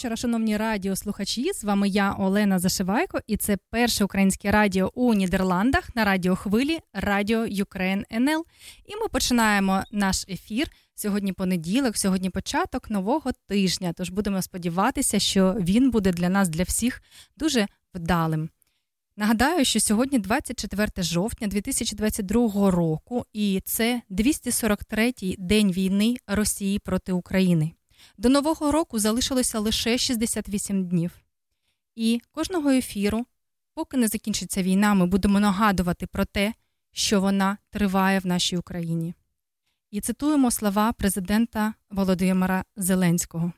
Вечора, шановні радіослухачі. З вами я, Олена Зашивайко, і це перше українське радіо у Нідерландах на радіохвилі Радіо Ukraine НЛ. І ми починаємо наш ефір. Сьогодні понеділок, сьогодні початок нового тижня. Тож будемо сподіватися, що він буде для нас, для всіх, дуже вдалим. Нагадаю, що сьогодні 24 жовтня 2022 року, і це 243-й день війни Росії проти України. До Нового року залишилося лише 68 днів. І кожного ефіру, поки не закінчиться війна, ми будемо нагадувати про те, що вона триває в нашій Україні. І цитуємо слова президента Володимира Зеленського: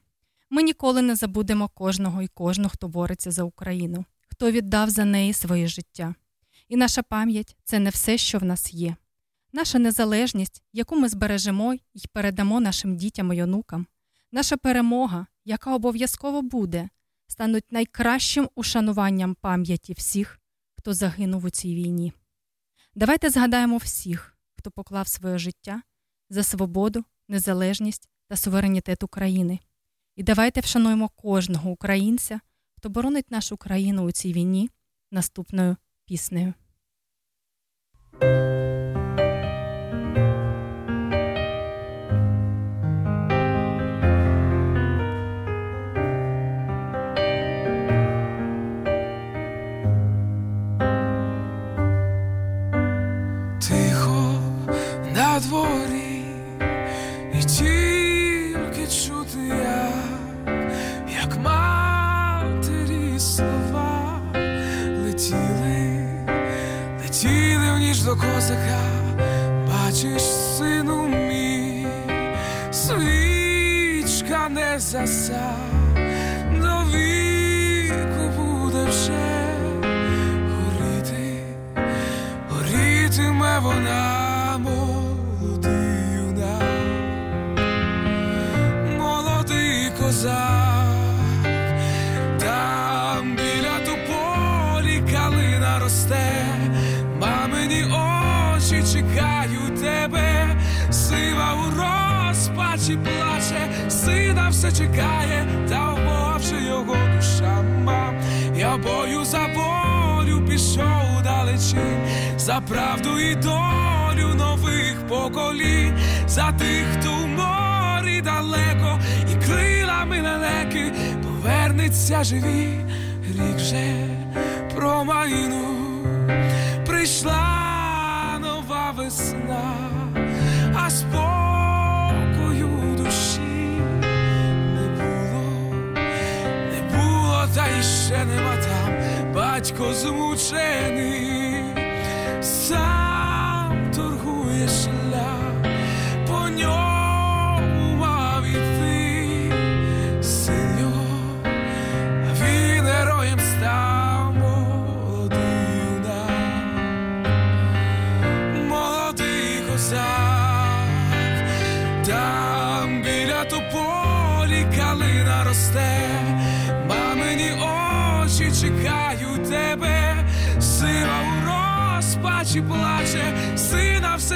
ми ніколи не забудемо кожного і кожну, хто бореться за Україну, хто віддав за неї своє життя. І наша пам'ять це не все, що в нас є. Наша незалежність, яку ми збережемо і передамо нашим дітям і онукам, Наша перемога, яка обов'язково буде, стануть найкращим ушануванням пам'яті всіх, хто загинув у цій війні. Давайте згадаємо всіх, хто поклав своє життя за свободу, незалежність та суверенітет України. І давайте вшануємо кожного українця, хто боронить нашу країну у цій війні наступною піснею. Козака, бачиш, сину мій, свічка не заса, до віку буде вже горіти, горітиме вона. козак, все чекає, та вмовчи його душа мам. Я бою за волю пішов далечі, за правду і долю нових поколінь, за тих, хто в морі далеко і крилами лелеки повернеться живі, рік вже промайну, прийшла нова весна, а спокою та іще нема там. Батько змучений, сам торгує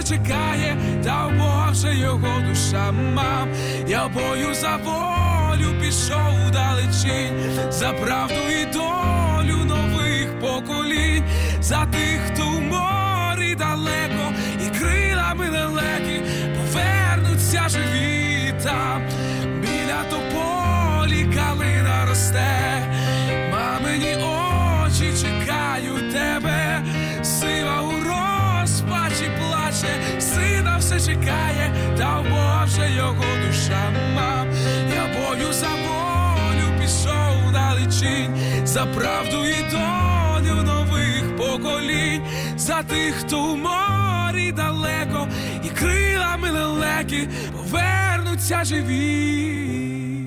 все чекає, та у Бога вже його душа мам. Я бою за волю пішов далечінь, за правду і долю нових поколінь, за тих, хто в морі далеко, і крилами далекі повернуться живі чекає, та в його душа мав. Я бою за волю пішов далечінь, за правду і долю нових поколінь, за тих, хто у морі далеко, і крилами лелеки повернуться живі.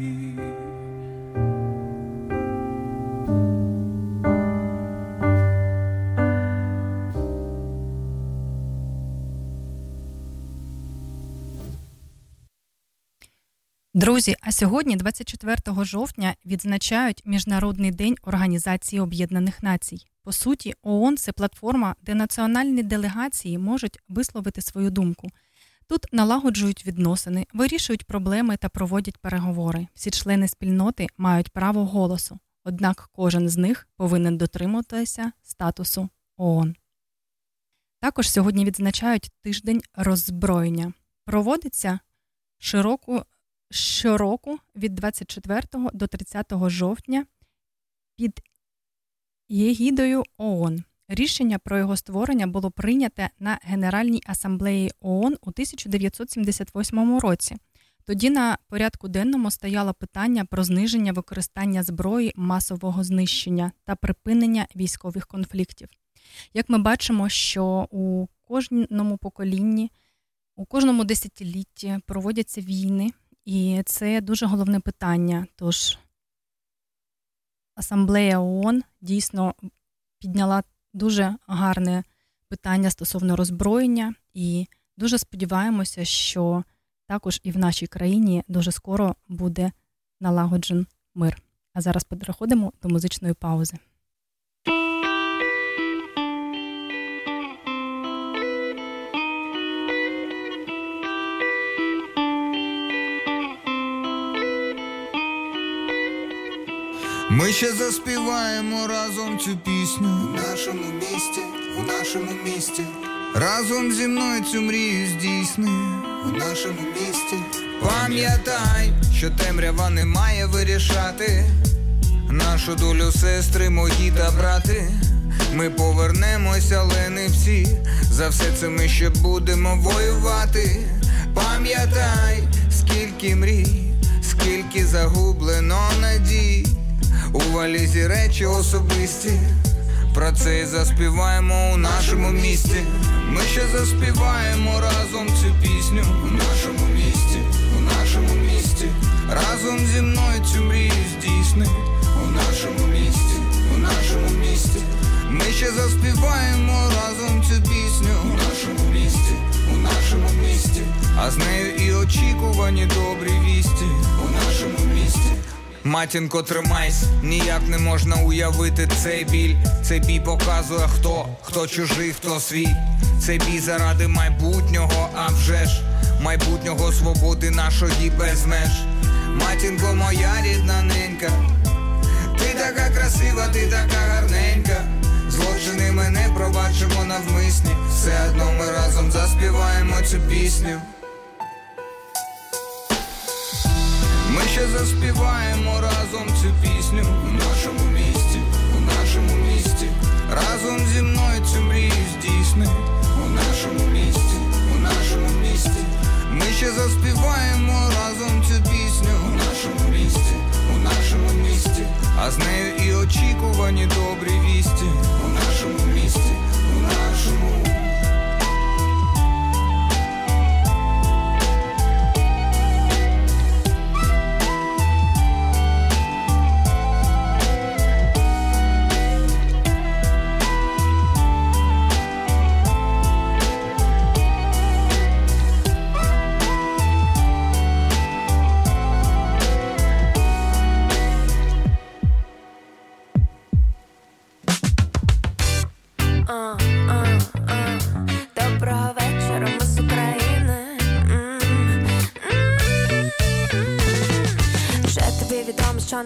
Друзі, а сьогодні, 24 жовтня, відзначають Міжнародний день Організації Об'єднаних Націй. По суті, ООН – це платформа, де національні делегації можуть висловити свою думку. Тут налагоджують відносини, вирішують проблеми та проводять переговори. Всі члени спільноти мають право голосу, однак кожен з них повинен дотримуватися статусу ООН. Також сьогодні відзначають тиждень роззброєння. Проводиться широку щороку від 24 до 30 жовтня під єгідою ООН. Рішення про його створення було прийняте на Генеральній асамблеї ООН у 1978 році. Тоді на порядку денному стояло питання про зниження використання зброї масового знищення та припинення військових конфліктів. Як ми бачимо, що у кожному поколінні, у кожному десятилітті проводяться війни, і це дуже головне питання. Тож Асамблея ООН дійсно підняла дуже гарне питання стосовно роззброєння, і дуже сподіваємося, що також і в нашій країні дуже скоро буде налагоджен мир. А зараз переходимо до музичної паузи. Ми ще заспіваємо разом цю пісню У нашому місті, у нашому місті, разом зі мною цю мрію здійсни. у нашому місті, Пам'ятай, що темрява не має вирішати нашу долю, сестри, мої та брати. Ми повернемося, але не всі. За все це ми ще будемо воювати. Пам'ятай, скільки мрій, скільки загублено надій. У валізі речі особисті. Про це і заспіваємо у нашому місті. Ми ще заспіваємо разом цю пісню у нашому місті, у нашому місті. Разом зі мною цю мрію здійсни у нашому місті, у нашому місті. Ми ще заспіваємо разом цю пісню у нашому місті, у нашому місті. А з нею і очікувані добрі вісті у нашому місті. Матінко, тримайся, ніяк не можна уявити цей біль. Цей бій показує хто, хто чужий, хто свій. Цей бій заради майбутнього, а вже ж майбутнього свободи нашої без меж. Матінко, моя рідна ненька, ти така красива, ти така гарненька. Злочини ми не пробачимо навмисні. Все одно ми разом заспіваємо цю пісню. Ми ще заспіваємо разом цю пісню у нашому місті, у нашому місті. Разом зі мною цю мрію здійсни у нашому місті, у нашому місті. Ми ще заспіваємо разом цю пісню у нашому місті, у нашому місті. А з нею і очікувані добрі вісті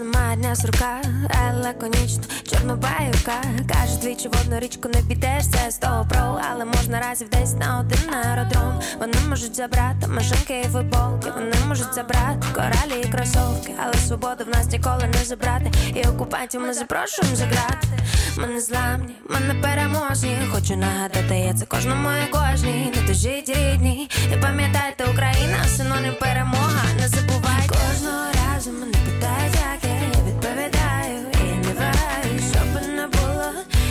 немає дня сурка, але лаконічно, чорнобаюка Каже, двічі в одну річку не підеш, це того про, але можна разів десь на один аеродром. Вони можуть забрати машинки і футболки, вони можуть забрати коралі і кросовки, але свободу в нас ніколи не забрати. І окупантів ми запрошуємо заграти. Ми не зламні, ми не переможні. Хочу нагадати, я це кожному і кожній. Не дожіть рідні, і пам'ятайте, Україна, синонім перемога. Не забувайте кожного разу мене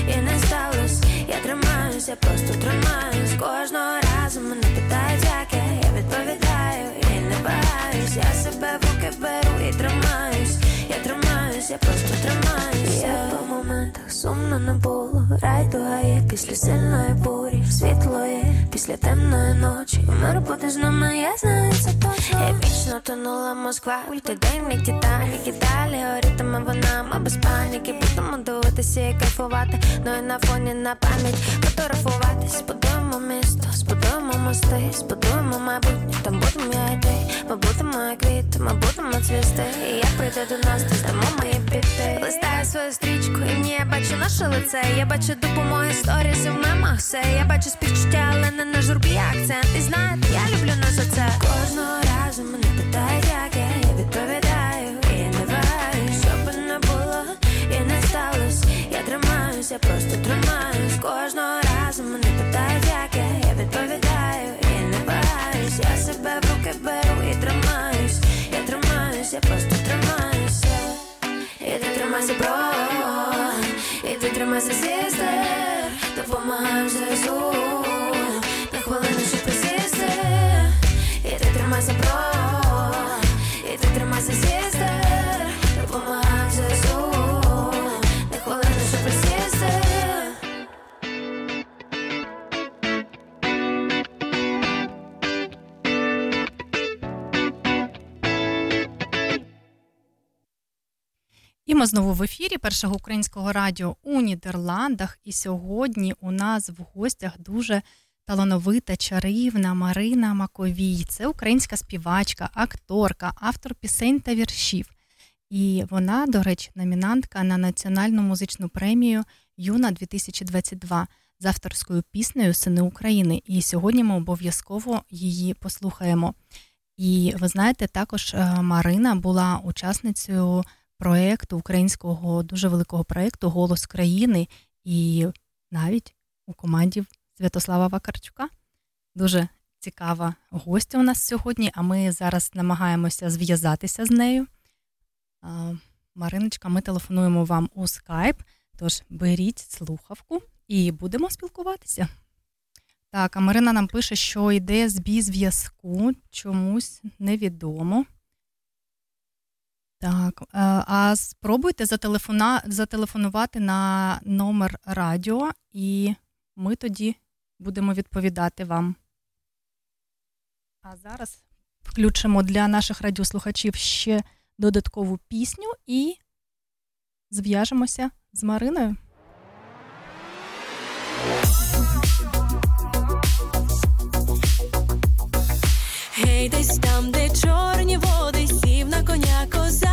і не сталося. Я тримаюсь, я просто тримаюсь. Кожного разу мене питають, як я, відповідаю, і не вагаюсь. Я себе в руки беру і тримаюсь. Я тримаюсь, я просто тримаюсь. Я по моментах сумно не було. райду, а я після сильної бурі. Світло є після темної ночі. Мир буде з нами, я знаю це точно. Я вічно тонула Москва. Ультиденний Титанік і далі горітиме вона. Ми без паніки будемо дивитися і кайфувати. Ну і на фоні на пам'ять фотографуватись. Збудуємо місто, збудуємо мости, збудуємо майбутнє. Там будемо я йти. Ми будемо як квіти, ми будемо цвісти. І як прийде до нас, то здамо мої біти. Листаю свою стрічку, і ні, я бачу наше лице. Я бачу допомоги сторіс і в мемах все. Я бачу співчуття, але не на журбі акцент. І знаєте, я люблю нас за це. Кожного разу мене питають, як я, я відповідаю. І не вагаю, що би не було, і не сталося. Я тримаюсь, я просто тримаюсь. Кожного разу мене питають, як я, я відповідаю. І не вагаюсь, я себе в руки беру і тримаюсь. Я тримаюсь, я просто тримаюся. І ти тримайся, бро, і ти тримайся, сестер, допомагаю ЗСУ, І ми знову в ефірі першого українського радіо у Нідерландах. І сьогодні у нас в гостях дуже талановита чарівна Марина Маковій. Це українська співачка, акторка, автор пісень та віршів. І вона, до речі, номінантка на національну музичну премію Юна 2022 з авторською піснею Сини України. І сьогодні ми обов'язково її послухаємо. І ви знаєте, також е, Марина була учасницею проєкту українського дуже великого проєкту Голос країни і навіть у команді Святослава Вакарчука. Дуже цікава гостя у нас сьогодні, а ми зараз намагаємося зв'язатися з нею. Мариночка, ми телефонуємо вам у скайп, тож беріть слухавку і будемо спілкуватися. Так, а Марина нам пише, що йде збій зв'язку, чомусь невідомо. Так, е, а спробуйте зателефонувати на номер радіо, і ми тоді будемо відповідати вам. А зараз включимо для наших радіослухачів ще додаткову пісню і зв'яжемося з Мариною. Гей, десь там, де чорні води, сів на коня козак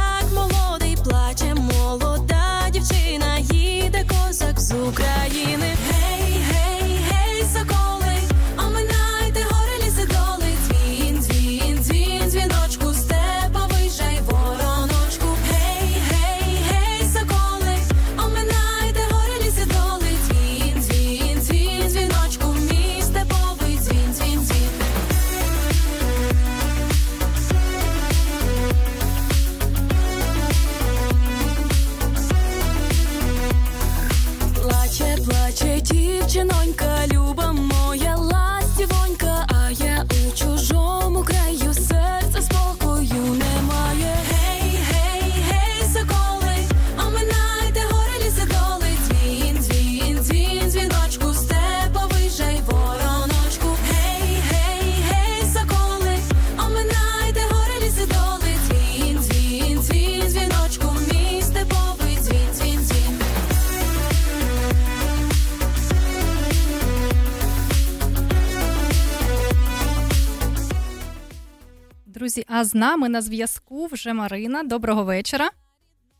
Друзі, а з нами на зв'язку вже Марина. Доброго вечора.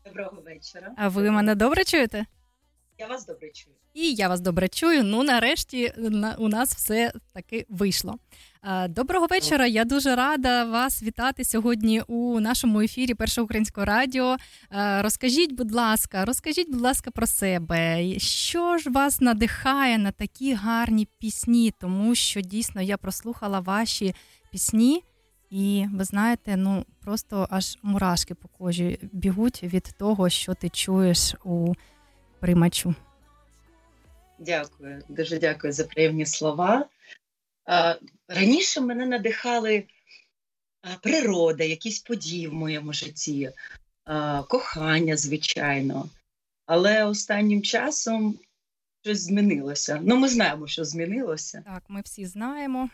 Доброго вечора. А ви мене добре чуєте? Я вас добре чую. І я вас добре чую. Ну, нарешті у нас все таки вийшло. Доброго вечора. Я дуже рада вас вітати сьогодні у нашому ефірі Першого українського радіо. Розкажіть, будь ласка, розкажіть, будь ласка, про себе. Що ж вас надихає на такі гарні пісні? Тому що дійсно я прослухала ваші пісні. І ви знаєте, ну просто аж мурашки по кожі бігуть від того, що ти чуєш у приймачу. Дякую, дуже дякую за приємні слова. Раніше мене надихали природа, якісь події в моєму житті, кохання, звичайно. Але останнім часом щось змінилося. Ну, ми знаємо, що змінилося. Так, ми всі знаємо.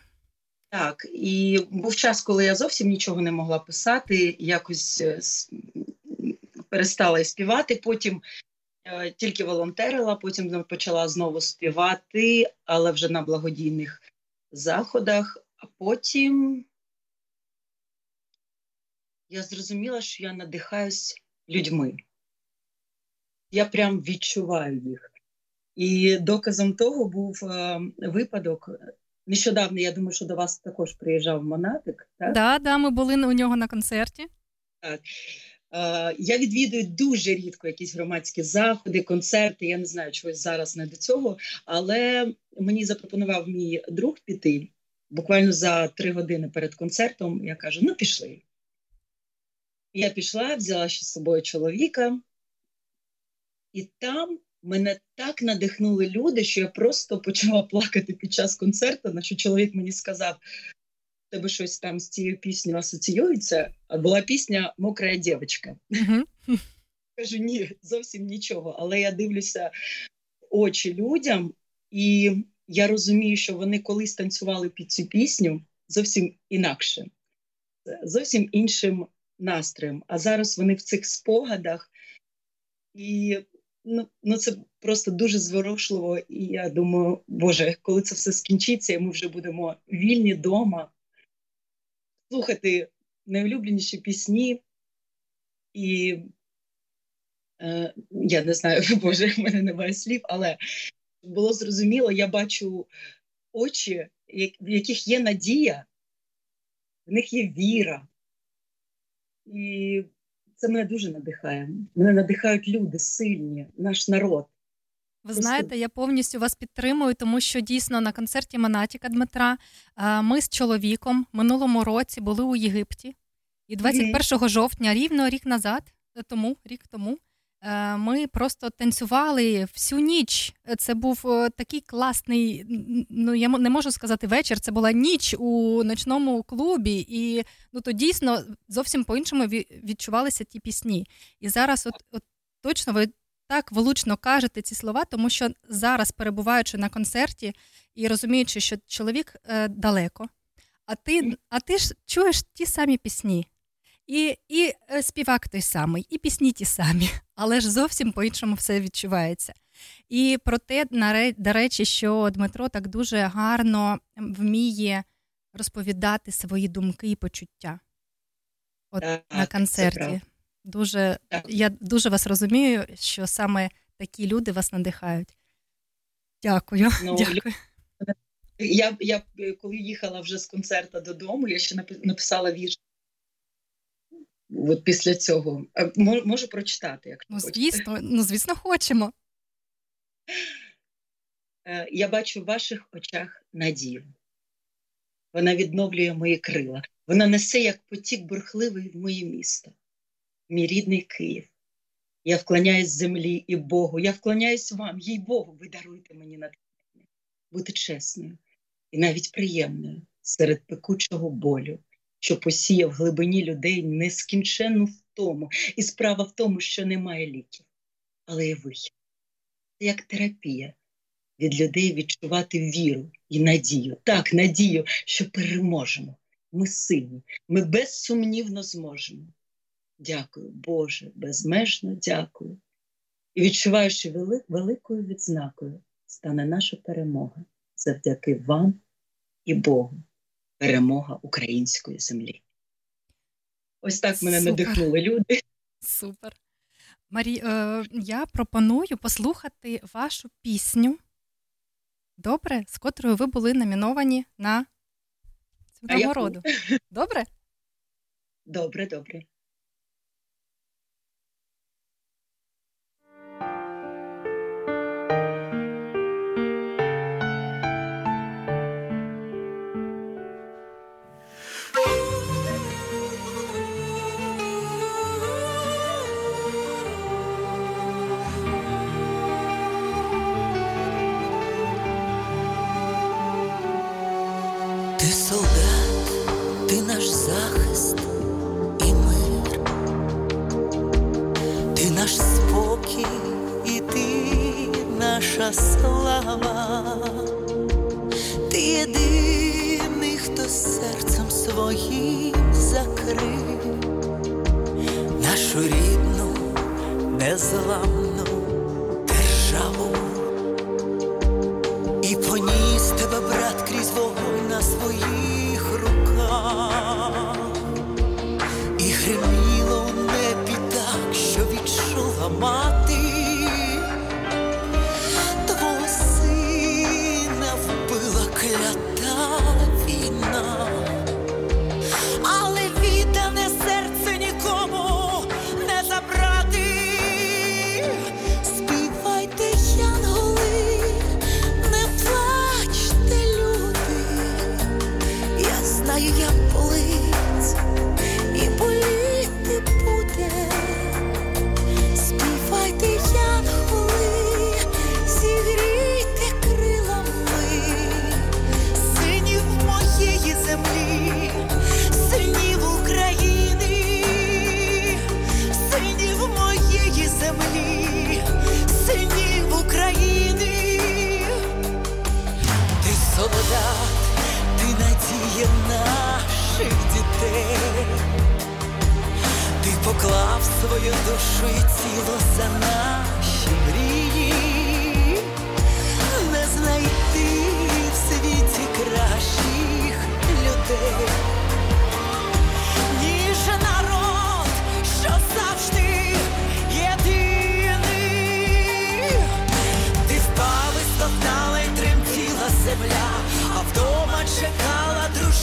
Так, і був час, коли я зовсім нічого не могла писати, якось е, перестала співати. Потім е, тільки волонтерила, потім почала знову співати, але вже на благодійних заходах. А потім я зрозуміла, що я надихаюсь людьми. Я прям відчуваю їх. І доказом того був е, випадок. Нещодавно, я думаю, що до вас також приїжджав Монатик. Так, да, да, ми були у нього на концерті. Так. Я відвідую дуже рідко якісь громадські заходи, концерти. Я не знаю, чогось зараз не до цього, але мені запропонував мій друг піти буквально за три години перед концертом. Я кажу: ну пішли. Я пішла, взяла ще з собою чоловіка, і там мене так надихнули люди, що я просто почала плакати під час концерту, на що чоловік мені сказав: тебе щось там з цією піснею асоціюється, а була пісня Мокра дівчинка. Кажу, ні, зовсім нічого. Але я дивлюся очі людям, і я розумію, що вони колись танцювали під цю пісню зовсім інакше, зовсім іншим настроєм. А зараз вони в цих спогадах. І ну, ну це просто дуже зворушливо. І я думаю, Боже, коли це все скінчиться, і ми вже будемо вільні вдома, слухати найулюбленіші пісні. І е, я не знаю, Боже, в мене немає слів, але було зрозуміло, я бачу очі, в яких є надія, в них є віра. І це мене дуже надихає. Мене надихають люди сильні, наш народ. Ви знаєте, я повністю вас підтримую, тому що дійсно на концерті Монатіка Дмитра ми з чоловіком минулому році були у Єгипті, і 21 жовтня, рівно рік назад, тому рік тому, Е, ми просто танцювали всю ніч. Це був е, такий класний, ну я не можу сказати вечір. Це була ніч у ночному клубі, і ну то дійсно зовсім по-іншому відчувалися ті пісні. І зараз, от, от точно ви так влучно кажете ці слова, тому що зараз, перебуваючи на концерті і розуміючи, що чоловік е, далеко, а ти, а ти ж чуєш ті самі пісні. І і е, співак той самий, і пісні ті самі, але ж зовсім по-іншому все відчувається. І про те, до речі, що Дмитро так дуже гарно вміє розповідати свої думки і почуття От так, на концерті. Дуже, Я дуже вас розумію, що саме такі люди вас надихають. Дякую. Ну, Дякую. Я я коли їхала вже з концерту додому, я ще написала вірш от після цього. Можу прочитати, якщо ну, звісно, ну, звісно, хочемо. Е, я бачу в ваших очах надію. Вона відновлює мої крила. Вона несе як потік бурхливий в моє місто, мій рідний Київ. Я вклоняюсь землі і Богу. Я вклоняюсь вам, їй Богу, ви даруйте мені натхнення, бути чесною і навіть приємною серед пекучого болю що посіяв в глибині людей нескінченну втому. І справа в тому, що немає ліків, але є вихід. Це як терапія від людей відчувати віру і надію. Так, надію, що переможемо. Ми сильні, ми безсумнівно зможемо. Дякую, Боже, безмежно дякую. І відчуваю, що вели, великою відзнакою стане наша перемога завдяки вам і Богу перемога української землі. Ось так мене Супер. надихнули люди. Супер. Марі, е, я пропоную послухати вашу пісню. Добре, з котрою ви були номіновані на цю нагороду. Добре? Добре, добре. Наша слава, ти єдиний, хто серцем своїм закрив нашу рідну, незламну державу. І поніс тебе, брат, крізь вогонь на своїх руках, і гриміло у небі так, що відчула мати, але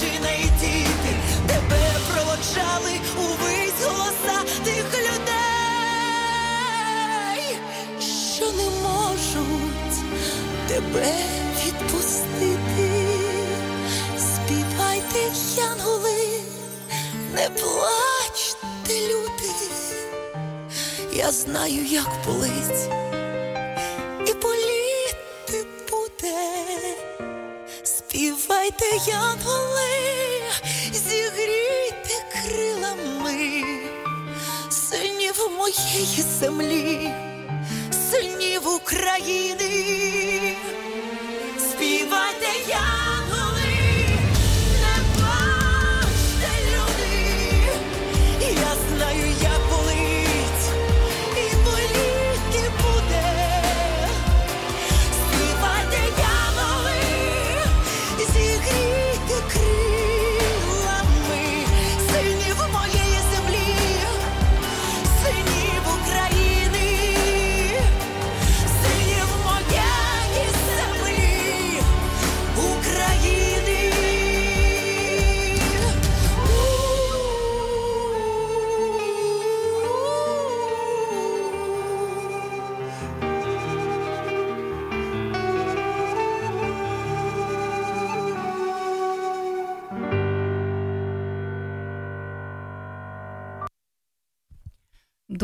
і діти, тебе увесь голоса тих людей, що не можуть тебе відпустити. Співайте, янголи, не плачте, люди. Я знаю, як болить і боліти буде. Співайте, янголи, моєї землі, синів України.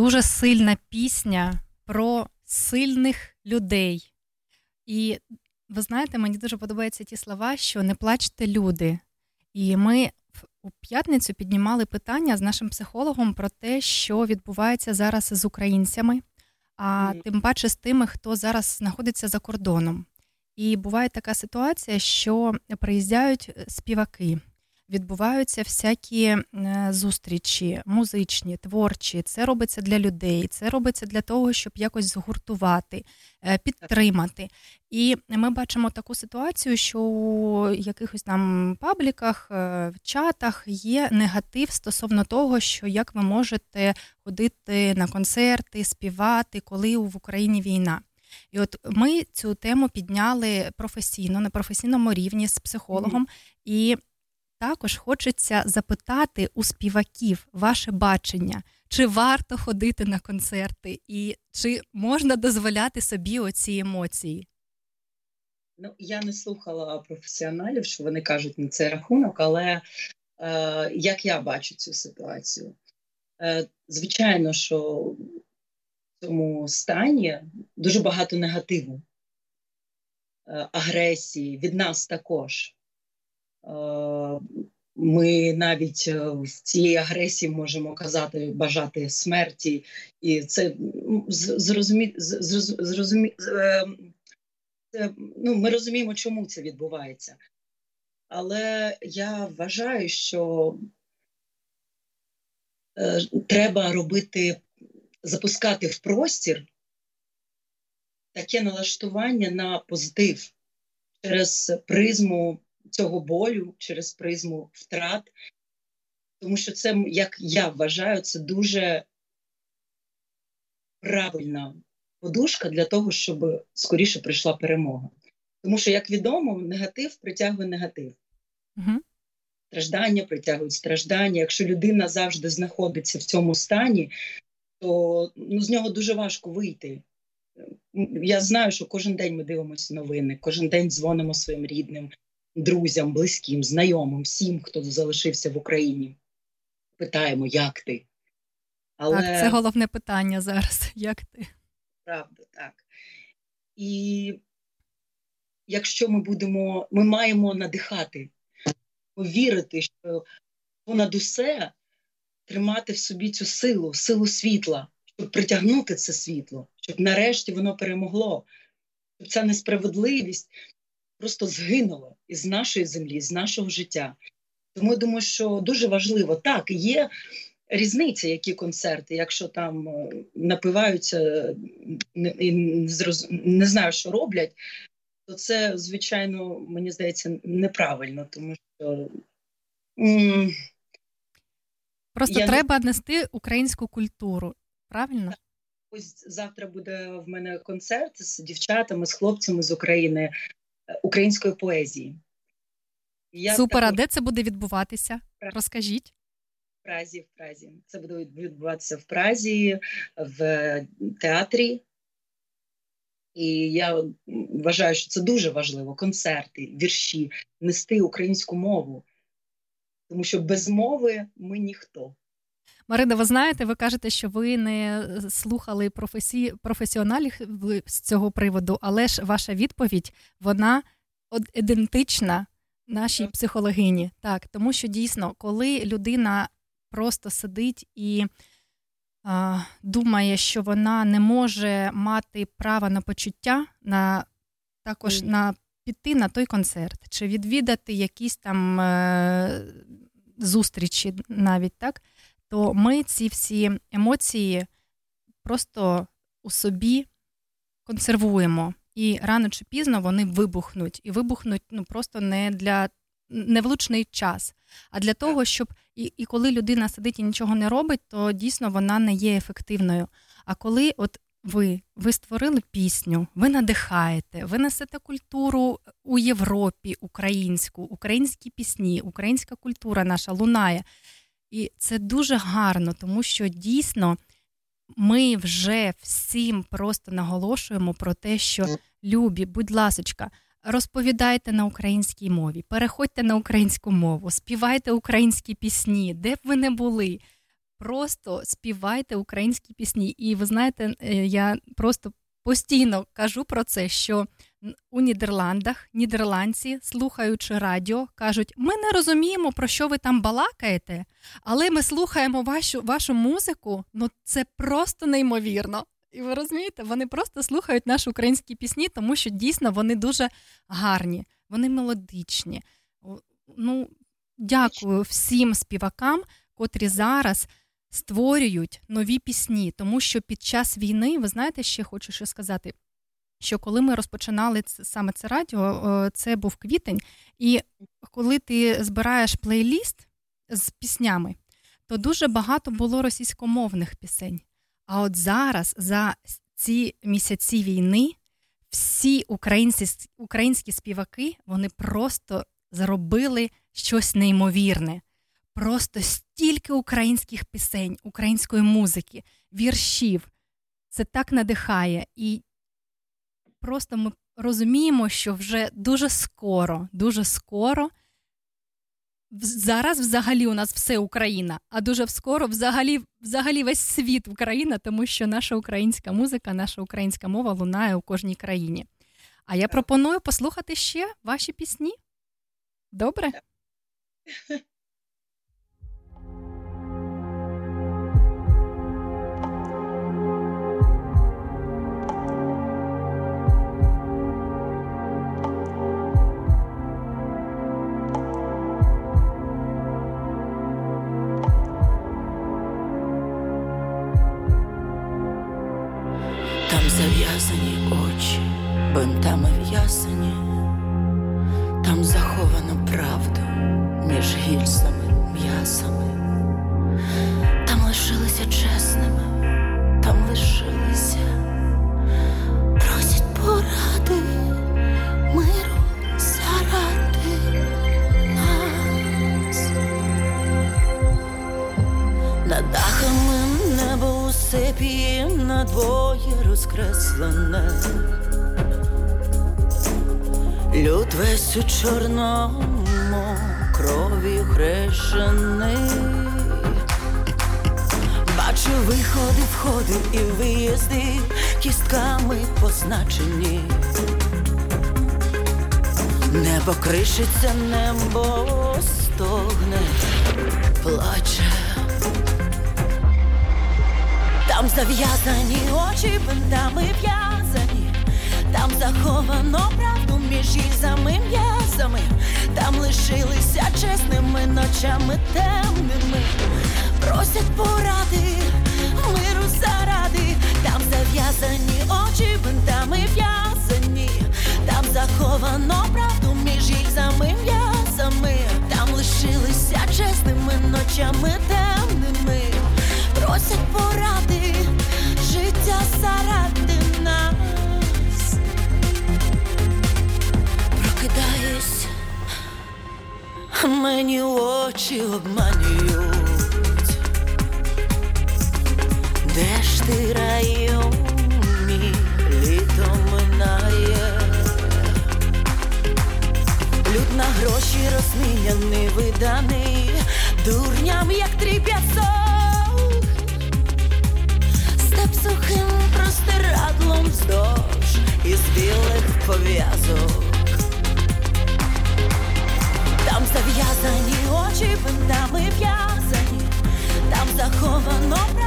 Дуже сильна пісня про сильних людей. І ви знаєте, мені дуже подобаються ті слова, що не плачте люди. І ми у п'ятницю піднімали питання з нашим психологом про те, що відбувається зараз з українцями, а тим паче з тими, хто зараз знаходиться за кордоном. І буває така ситуація, що приїздяють е, співаки, відбуваються всякі е, зустрічі, музичні, творчі. Це робиться для людей, це робиться для того, щоб якось згуртувати, е, підтримати. І ми бачимо таку ситуацію, що у якихось там пабліках, е, в чатах є негатив стосовно того, що як ви можете ходити на концерти, співати, коли в Україні війна. І от ми цю тему підняли професійно на професійному рівні з психологом, і також хочеться запитати у співаків ваше бачення, чи варто ходити на концерти, і чи можна дозволяти собі оці емоції? Ну, я не слухала професіоналів, що вони кажуть на цей рахунок, але е, як я бачу цю ситуацію? Е, Звичайно, що в цьому стані дуже багато негативу, е, агресії від нас також. Е, ми навіть е, в цій агресії можемо казати, бажати смерті, і це зрозумі, зрозумі, е, це, ну, ми розуміємо, чому це відбувається. Але я вважаю, що е, треба робити, запускати в простір таке налаштування на позитив через призму цього болю, через призму втрат, тому що це, як я вважаю, це дуже правильна подушка для того, щоб скоріше прийшла перемога. Тому що, як відомо, негатив притягує негатив. Угу. Страждання притягують страждання. Якщо людина завжди знаходиться в цьому стані, то ну, з нього дуже важко вийти. Я знаю, що кожен день ми дивимося новини, кожен день дзвонимо своїм рідним, друзям, близьким, знайомим, всім, хто залишився в Україні. Питаємо, як ти? Але... Так, це головне питання зараз. Як ти? Правда, так. І якщо ми будемо, ми маємо надихати, повірити, що понад усе тримати в собі цю силу, силу світла, щоб притягнути це світло, щоб нарешті воно перемогло, щоб ця несправедливість просто згинула із нашої землі, з нашого життя. Тому я думаю, що дуже важливо так, є різниця, які концерти, якщо там е, напиваються і не знаю, що роблять, то це, звичайно, мені здається, неправильно, тому що. Просто я треба не... нести українську культуру, правильно? Ось завтра буде в мене концерт з дівчатами, з хлопцями з України української поезії. Я Супер, так... а де це буде відбуватися? Розкажіть. В Празі, в Празі. Це буде відбуватися в Празі, в театрі. І я вважаю, що це дуже важливо: концерти, вірші, нести українську мову. Тому що без мови ми ніхто. Марина, ви знаєте, ви кажете, що ви не слухали професі... професіоналів з цього приводу, але ж ваша відповідь вона ідентична нашій психологині. Так, тому що дійсно, коли людина просто сидить і а, думає, що вона не може мати права на почуття, на також mm. на піти на той концерт, чи відвідати якісь там е, зустрічі навіть так, то ми ці всі емоції просто у собі консервуємо. І рано чи пізно вони вибухнуть, і вибухнуть ну просто не для невлучний час, а для того, щоб і, і коли людина сидить і нічого не робить, то дійсно вона не є ефективною. А коли от ви ви створили пісню, ви надихаєте, ви несете культуру у Європі, українську, українські пісні, українська культура наша лунає. І це дуже гарно, тому що дійсно ми вже всім просто наголошуємо про те, що любі, будь ласочка, розповідайте на українській мові, переходьте на українську мову, співайте українські пісні, де б ви не були. Просто співайте українські пісні. І ви знаєте, е, я просто постійно кажу про це, що у Нідерландах нідерландці, слухаючи радіо, кажуть: ми не розуміємо, про що ви там балакаєте, але ми слухаємо вашу вашу музику. Ну це просто неймовірно. І ви розумієте, вони просто слухають наші українські пісні, тому що дійсно вони дуже гарні, вони мелодичні. Ну, дякую всім співакам, котрі зараз створюють нові пісні, тому що під час війни, ви знаєте, ще хочу що сказати. Що коли ми розпочинали саме це радіо, це був квітень, і коли ти збираєш плейліст з піснями, то дуже багато було російськомовних пісень. А от зараз, за ці місяці війни, всі українці, українські співаки вони просто зробили щось неймовірне. Просто стільки українських пісень, української музики, віршів. Це так надихає. І просто ми розуміємо, що вже дуже скоро, дуже скоро. Зараз взагалі у нас все Україна, а дуже скоро взагалі взагалі весь світ Україна, тому що наша українська музика, наша українська мова лунає у кожній країні. А я пропоную послухати ще ваші пісні. Добре? входи і виїзди кістками позначені. Небо кришиться, небо стогне, плаче. Там зав'язані очі бинтами в'язані, там заховано правду між їзами м'язами, там лишилися чесними ночами темними, просять поради, миру заради, там зав'язані очі бинтами в'язані, там заховано правду між їзами м'язами, там лишилися чесними ночами темними. Просять поради, життя заради нас. Прокидаюсь, мені очі обманюють. Люд на гроші розміяний, виданий, дурням, як тріп'яцок Степ сухим простирадлом вздовж із білих пов'язок. Там зав'язані очі бинтами в'язані, там заховано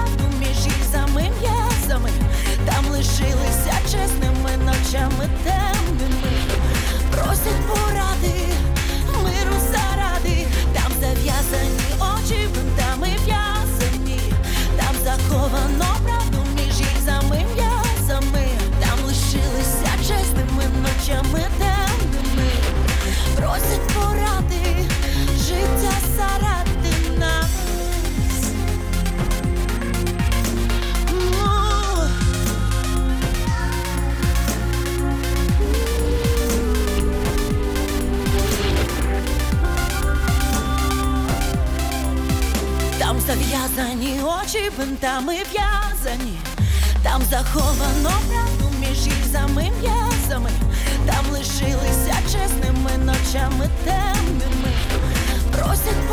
лишилися чесними ночами темними, просять поради, миру заради, там зав'язані зав'язані очі бинтами в'язані, там заховано правду між їзами м'язами, там лишилися чесними ночами темними, просять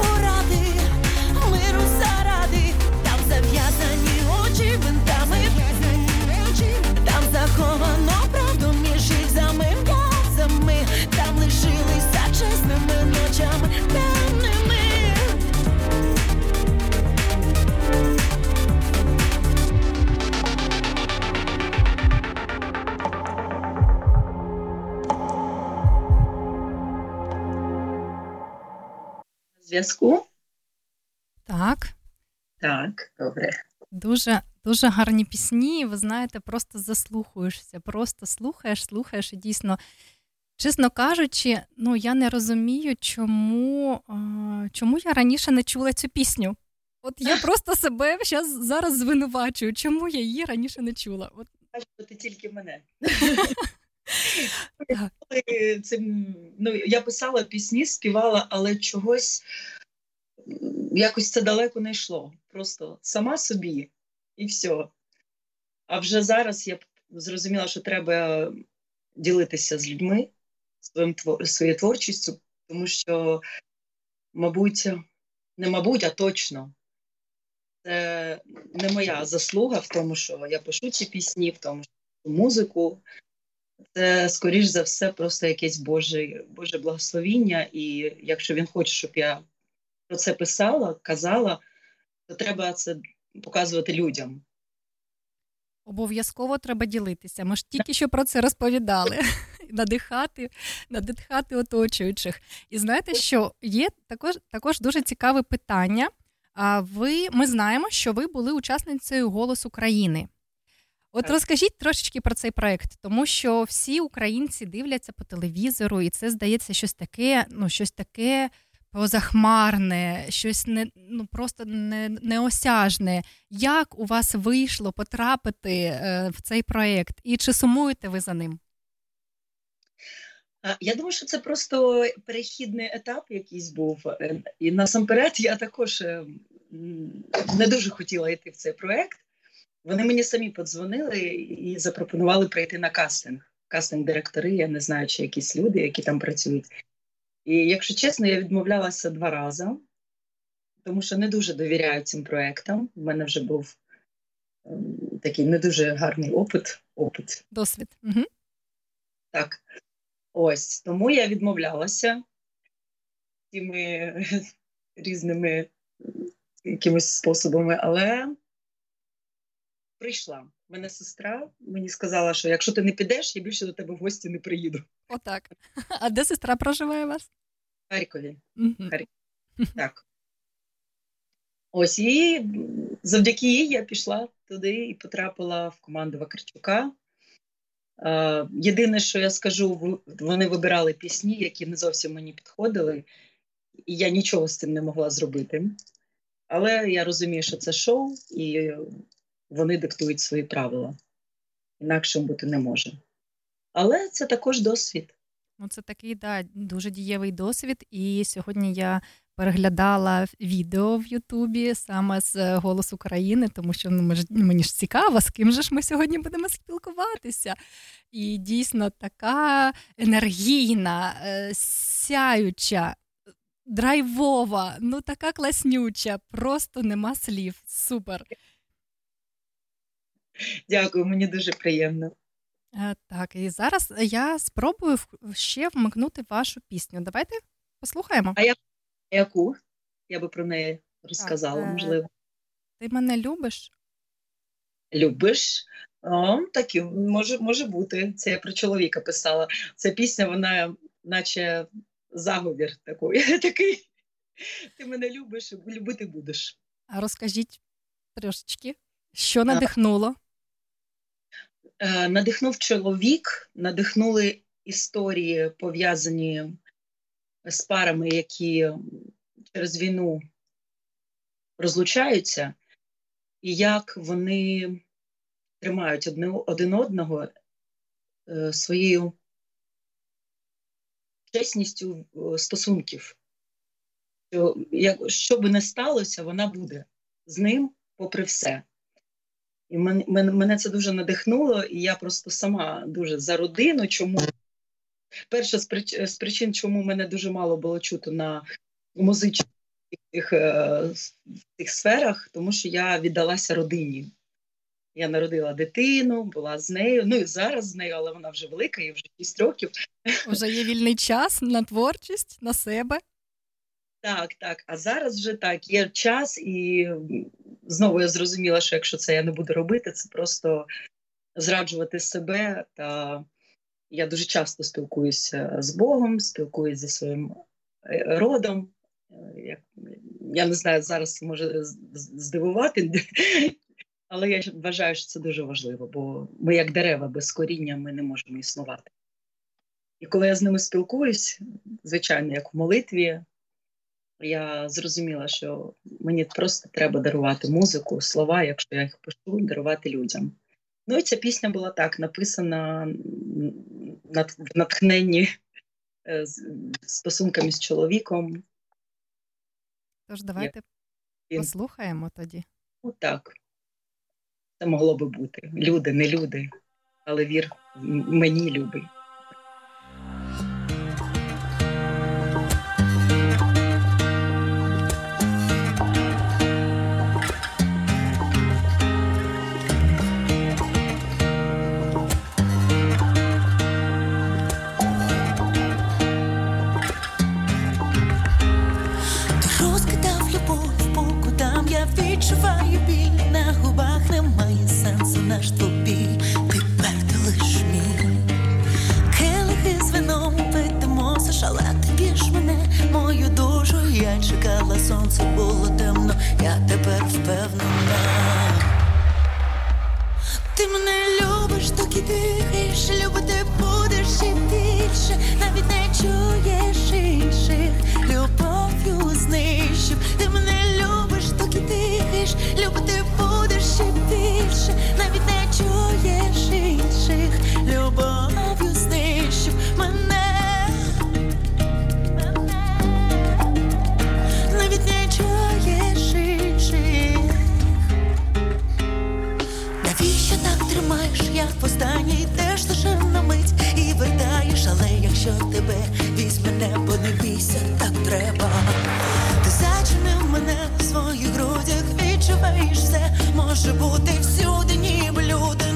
Зв'язку? Так. Так, добре. Дуже дуже гарні пісні. Ви знаєте, просто заслухаєшся, просто слухаєш, слухаєш і дійсно. Чесно кажучи, ну я не розумію, чому чому я раніше не чула цю пісню. От я просто себе зараз зараз звинувачую, чому я її раніше не чула. От. Ти тільки мене. Цим, ну, Я писала пісні, співала, але чогось якось це далеко не йшло. Просто сама собі і все. А вже зараз я зрозуміла, що треба ділитися з людьми своїм своєю творчістю, тому що, мабуть, не мабуть, а точно. Це не моя заслуга в тому, що я пишу ці пісні, в тому, що музику. Це, скоріш за все, просто якесь Боже Боже благословіння. І якщо він хоче, щоб я про це писала, казала, то треба це показувати людям. Обов'язково треба ділитися. Ми ж тільки що про це розповідали. Надихати, надихати оточуючих. І знаєте, що є також також дуже цікаве питання. А ви ми знаємо, що ви були учасницею «Голос України». От розкажіть трошечки про цей проект, тому що всі українці дивляться по телевізору, і це здається щось таке, ну щось таке позахмарне, щось не ну просто не, неосяжне. Як у вас вийшло потрапити е, в цей проект, і чи сумуєте ви за ним? Я думаю, що це просто перехідний етап якийсь був. Е, і насамперед я також е, не дуже хотіла йти в цей проект. Вони мені самі подзвонили і запропонували прийти на кастинг. Кастинг-директори, я не знаю, чи якісь люди, які там працюють. І якщо чесно, я відмовлялася два рази, тому що не дуже довіряю цим проектам. У мене вже був ем, такий не дуже гарний опит. опит. Досвід. Угу. Так. Ось тому я відмовлялася цими різними якимось способами, але прийшла. Мене сестра мені сказала, що якщо ти не підеш, я більше до тебе в гості не приїду. Отак. А де сестра проживає у вас? В Харкові. Mm-hmm. Харкові. Так. Ось і завдяки їй я пішла туди і потрапила в команду Вакарчука. Єдине, що я скажу, вони вибирали пісні, які не зовсім мені підходили, і я нічого з цим не могла зробити. Але я розумію, що це шоу, і вони диктують свої правила. Інакшим бути не може. Але це також досвід. Ну, це такий да, дуже дієвий досвід. І сьогодні я переглядала відео в Ютубі саме з «Голос України, тому що ну, мені ж цікаво, з ким же ж ми сьогодні будемо спілкуватися. І дійсно така енергійна, е, сяюча. Драйвова, ну така класнюча, просто нема слів. Супер. Дякую, мені дуже приємно. Е, так, і зараз я спробую ще вмикнути вашу пісню. Давайте послухаємо. А я, яку? Я би про неї розказала, так, можливо. Ти мене любиш? Любиш? О, так може може бути. Це я про чоловіка писала. Ця пісня, вона, наче заговір такий. такий. Ти мене любиш, любити будеш. А розкажіть трошечки, що надихнуло? Е, надихнув чоловік, надихнули історії, пов'язані з парами, які через війну розлучаються, і як вони тримають один одного е, своєю чесністю е, стосунків. Що, як, що би не сталося, вона буде з ним попри все. І мене, мене це дуже надихнуло, і я просто сама дуже за родину. Чому перша з причин, з причин, чому мене дуже мало було чути на музичних е, сферах, тому що я віддалася родині. Я народила дитину, була з нею. Ну і зараз з нею, але вона вже велика, їй вже 6 років. Вже є вільний час на творчість, на себе. Так, так. А зараз вже так, є час, і знову я зрозуміла, що якщо це я не буду робити, це просто зраджувати себе. Та я дуже часто спілкуюся з Богом, спілкуюся зі своїм е, родом, я не знаю, зараз це може здивувати, але я вважаю, що це дуже важливо, бо ми, як дерева, без коріння ми не можемо існувати. І коли я з ними спілкуюсь, звичайно, як в молитві, я зрозуміла, що мені просто треба дарувати музику, слова, якщо я їх пишу, дарувати людям. Ну і ця пісня була так написана в натхненні е, стосунками з чоловіком. Тож давайте я... послухаємо тоді. Ну так, це могло би бути. Люди, не люди, але вір мені любий. день чекала сонце, було темно, я тепер впевнена. Ти мене любиш, так доки дихаєш, любити будеш і більше, навіть не чуєш інших, любов'ю знищив. Ти мене любиш, так доки дихаєш, любити будеш і більше, навіть не чуєш інших, любов. останній теж лише на мить і вертаєш, але якщо тебе візьме небо, не бійся, так треба. Ти зачинив мене в своїх грудях, відчуваєш все, може бути всюди, ніби люди.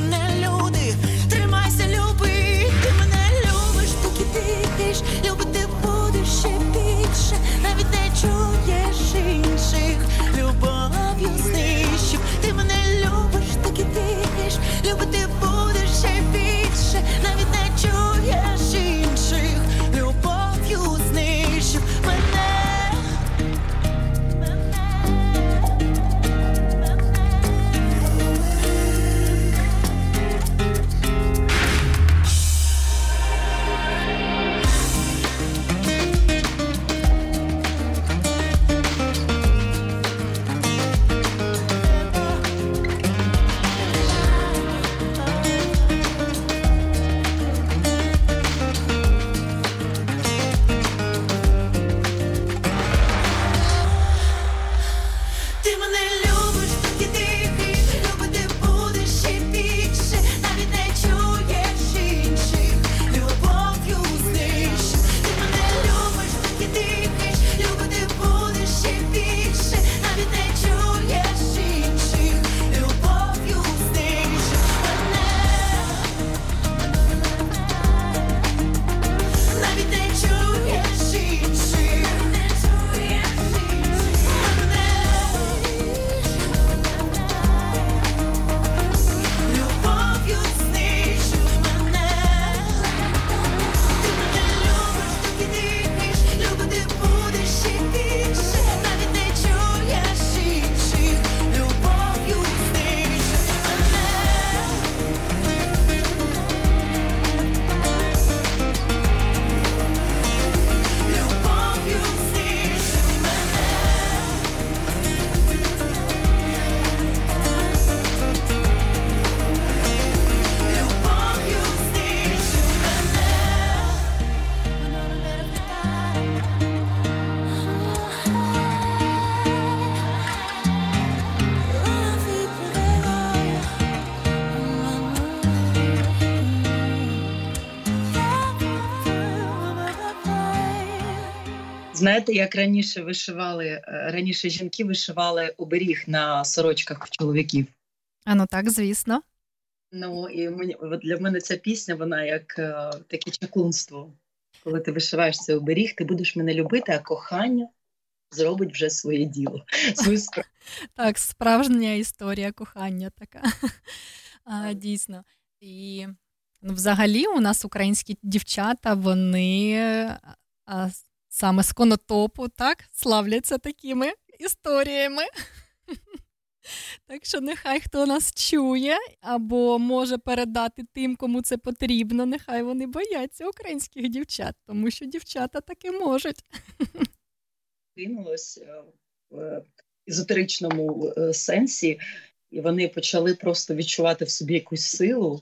Знаєте, як раніше вишивали, е, раніше жінки вишивали оберіг на сорочках чоловіків. А ну так, звісно. Ну і мені для мене ця пісня, вона як е, таке чаклунство. Коли ти вишиваєш цей оберіг, ти будеш мене любити, а кохання зробить вже своє діло. свою справу. Так, справжня історія кохання така. А, Дійсно. І ну, взагалі у нас українські дівчата, вони саме з конотопу, так, славляться такими історіями. Так що нехай хто нас чує або може передати тим, кому це потрібно, нехай вони бояться українських дівчат, тому що дівчата таки можуть. Кинулось е, в езотеричному е, сенсі, і вони почали просто відчувати в собі якусь силу,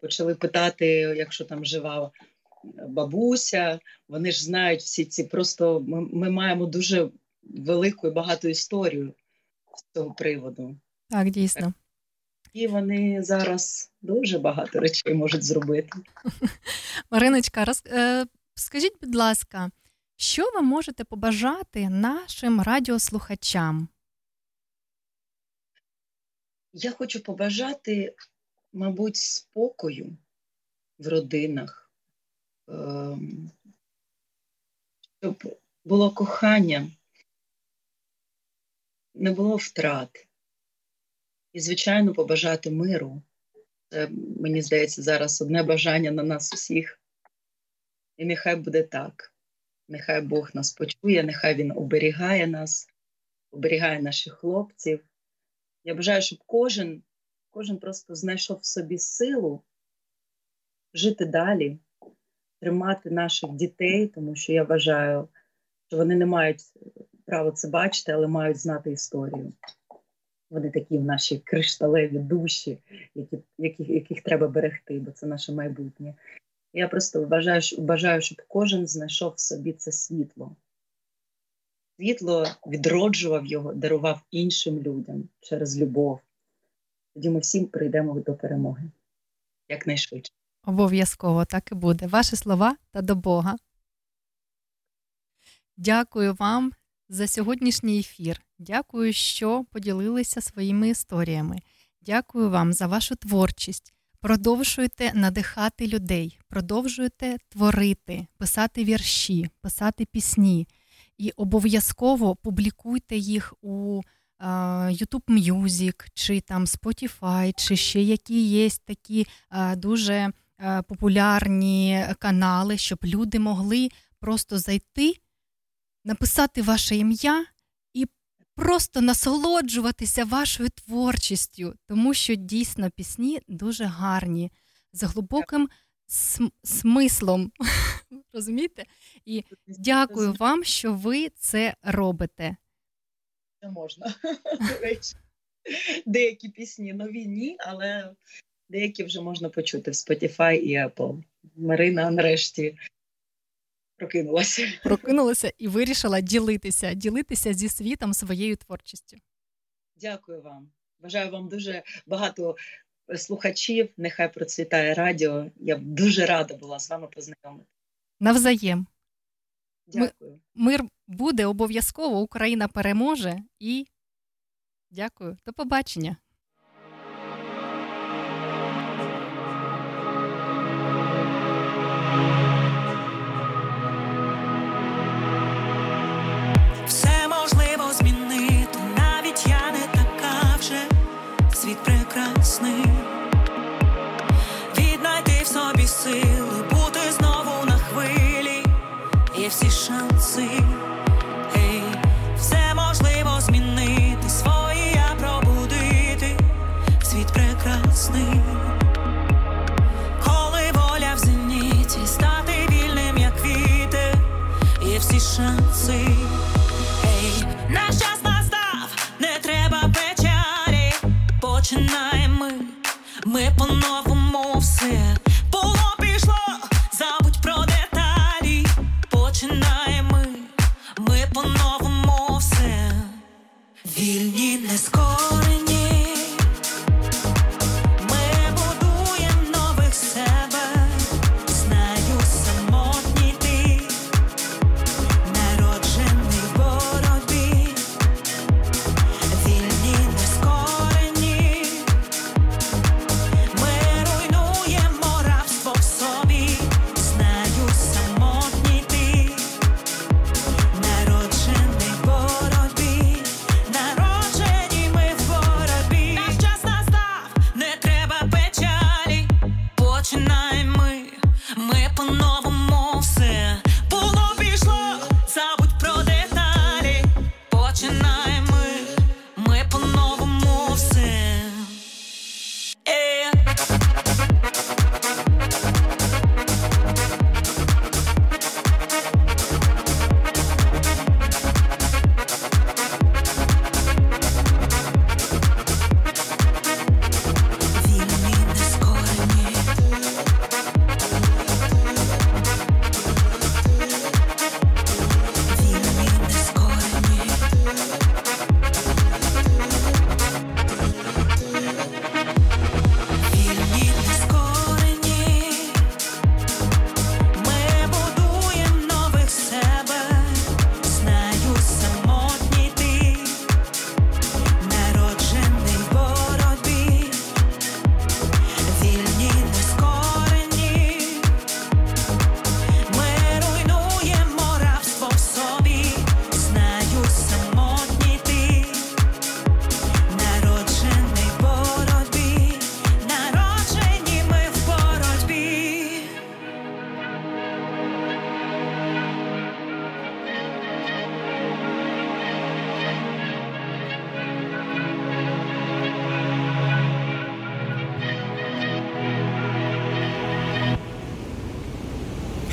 почали питати, якщо там жива бабуся, вони ж знають всі ці просто ми, ми маємо дуже велику і багату історію з цього приводу. Так, дійсно. І вони зараз дуже багато речей можуть зробити. Мариночка, роз... е, скажіть, будь ласка, що ви можете побажати нашим радіослухачам? Я хочу побажати, мабуть, спокою в родинах, щоб було кохання, не було втрат. І, звичайно, побажати миру. Це, мені здається, зараз одне бажання на нас усіх. І нехай буде так. Нехай Бог нас почує, нехай Він оберігає нас, оберігає наших хлопців. Я бажаю, щоб кожен, кожен просто знайшов в собі силу жити далі, тримати наших дітей, тому що я вважаю, що вони не мають права це бачити, але мають знати історію. Вони такі в наші кришталеві душі, які, яких, яких треба берегти, бо це наше майбутнє. Я просто вважаю, бажаю, щоб кожен знайшов в собі це світло. Світло відроджував його, дарував іншим людям через любов. Тоді ми всім прийдемо до перемоги якнайшвидше. Обов'язково так і буде. Ваші слова та до Бога. Дякую вам за сьогоднішній ефір. Дякую, що поділилися своїми історіями. Дякую вам за вашу творчість. Продовжуйте надихати людей, продовжуйте творити, писати вірші, писати пісні і обов'язково публікуйте їх у YouTube Music, чи там Spotify, чи ще які є такі дуже популярні канали, щоб люди могли просто зайти, написати ваше ім'я і просто насолоджуватися вашою творчістю, тому що дійсно пісні дуже гарні, з глибоким см- смислом. Розумієте? І дякую вам, що ви це робите. Не можна. Деякі пісні нові ні, але деякі вже можна почути в Spotify і Apple. Марина нарешті прокинулася. Прокинулася і вирішила ділитися, ділитися зі світом своєю творчістю. Дякую вам. Бажаю вам дуже багато слухачів. Нехай процвітає радіо. Я б дуже рада була з вами познайомити. Навзаєм. Дякую. Мир буде обов'язково, Україна переможе і дякую. До побачення. Шанси. Ей, наш час настав, не треба печалі. Починаємо ми, ми по-новому все. Було пішло, забудь про деталі. Починаємо ми, ми по-новому все. Вільні не скорені.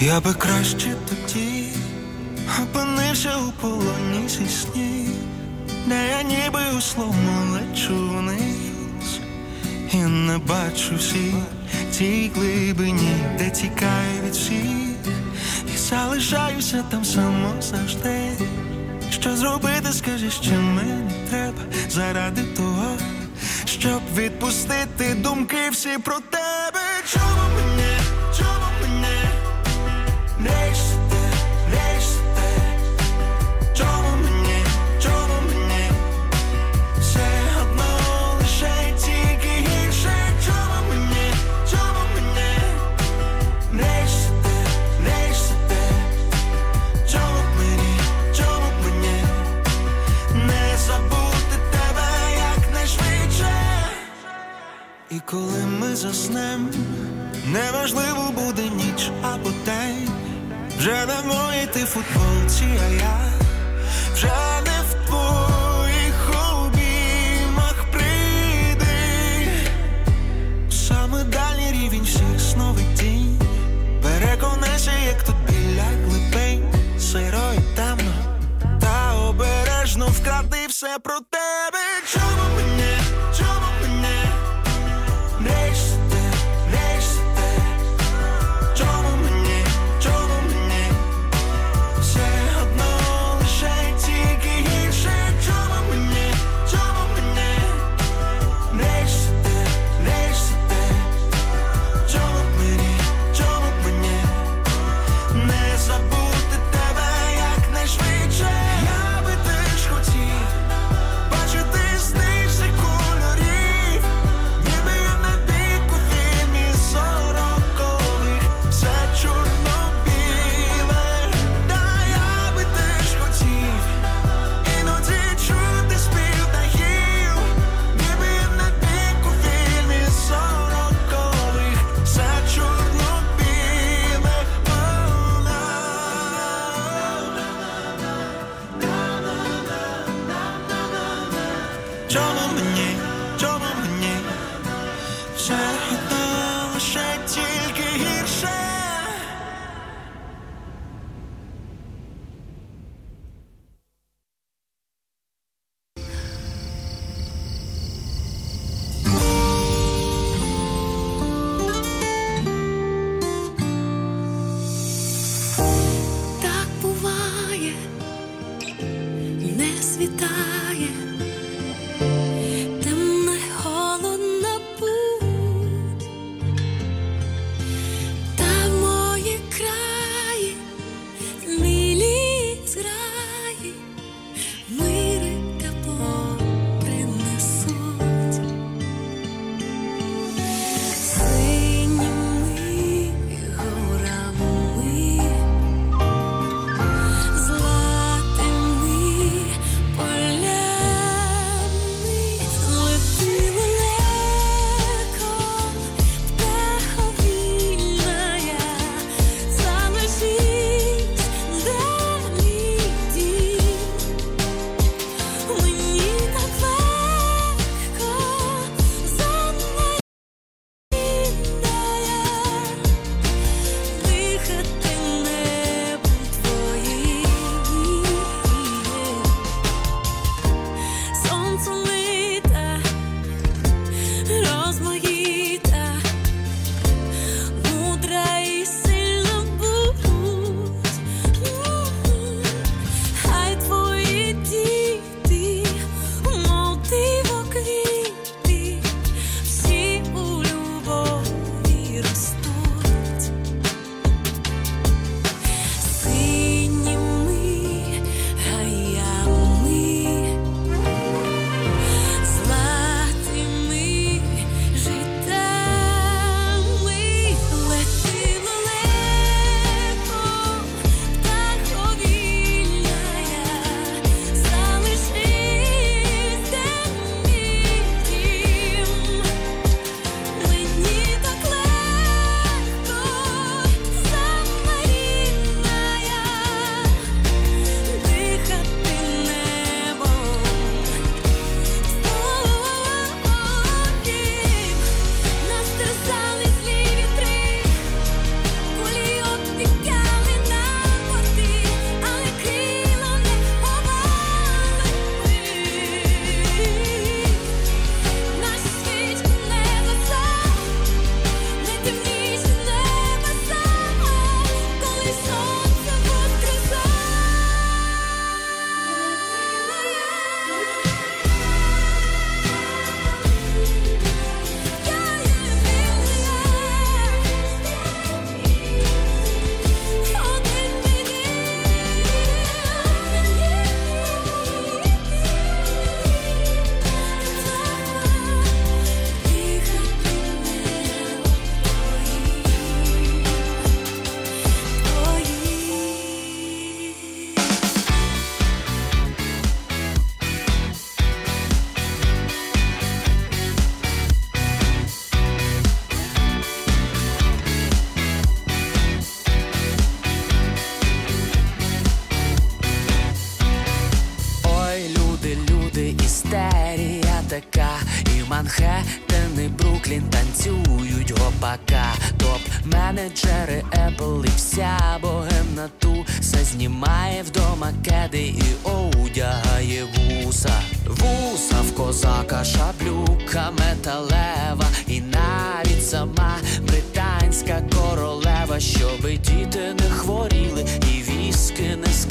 Я би краще тоді опинився у полоні зі сні, де я ніби у словно лечу вниз, і не бачу всі ті глибині, де тікаю від всіх, і залишаюся там само завжди. Що зробити, скажи, що мені треба заради того, щоб відпустити думки всі про те.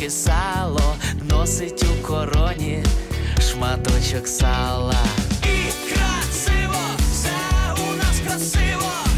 трошки сало носить у короні шматочок сала. І красиво, все у нас красиво.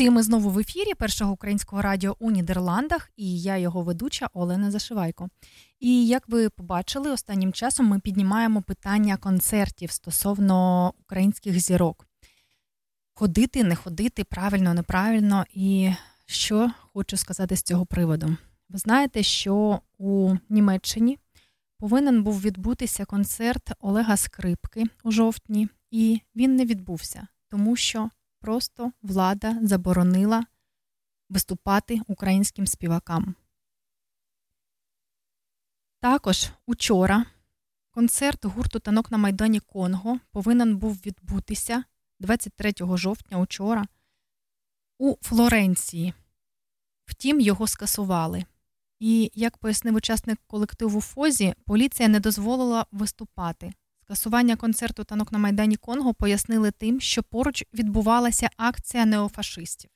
Друзі, ми знову в ефірі першого українського радіо у Нідерландах, і я його ведуча Олена Зашивайко. І як ви побачили, останнім часом ми піднімаємо питання концертів стосовно українських зірок. Ходити, не ходити, правильно, неправильно. І що хочу сказати з цього приводу? Ви знаєте, що у Німеччині повинен був відбутися концерт Олега Скрипки у жовтні, і він не відбувся, тому що просто влада заборонила виступати українським співакам. Також учора концерт гурту танок на Майдані Конго повинен був відбутися 23 жовтня учора у Флоренції. Втім, його скасували. І, як пояснив учасник колективу Фозі, поліція не дозволила виступати. Скасування концерту танок на Майдані Конго пояснили тим, що поруч відбувалася акція неофашистів,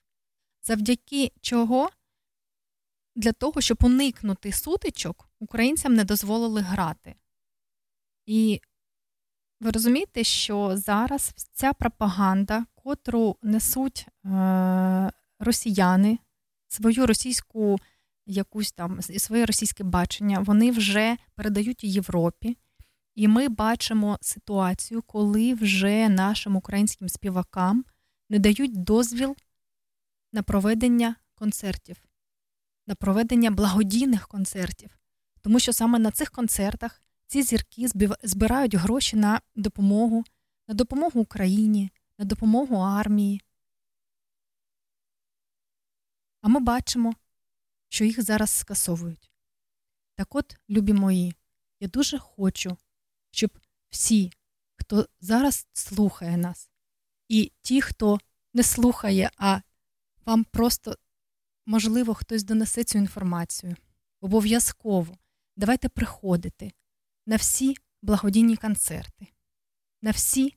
завдяки чого для того, щоб уникнути сутичок, українцям не дозволили грати. І ви розумієте, що зараз ця пропаганда, котру несуть е- росіяни, свою російську якусь там своє російське бачення, вони вже передають Європі. І ми бачимо ситуацію, коли вже нашим українським співакам не дають дозвіл на проведення концертів, на проведення благодійних концертів. Тому що саме на цих концертах ці зірки збирають гроші на допомогу, на допомогу Україні, на допомогу армії. А ми бачимо, що їх зараз скасовують. Так от, любі мої, я дуже хочу, щоб всі, хто зараз слухає нас, і ті, хто не слухає, а вам просто, можливо, хтось донесе цю інформацію. Обов'язково давайте приходити на всі благодійні концерти, на всі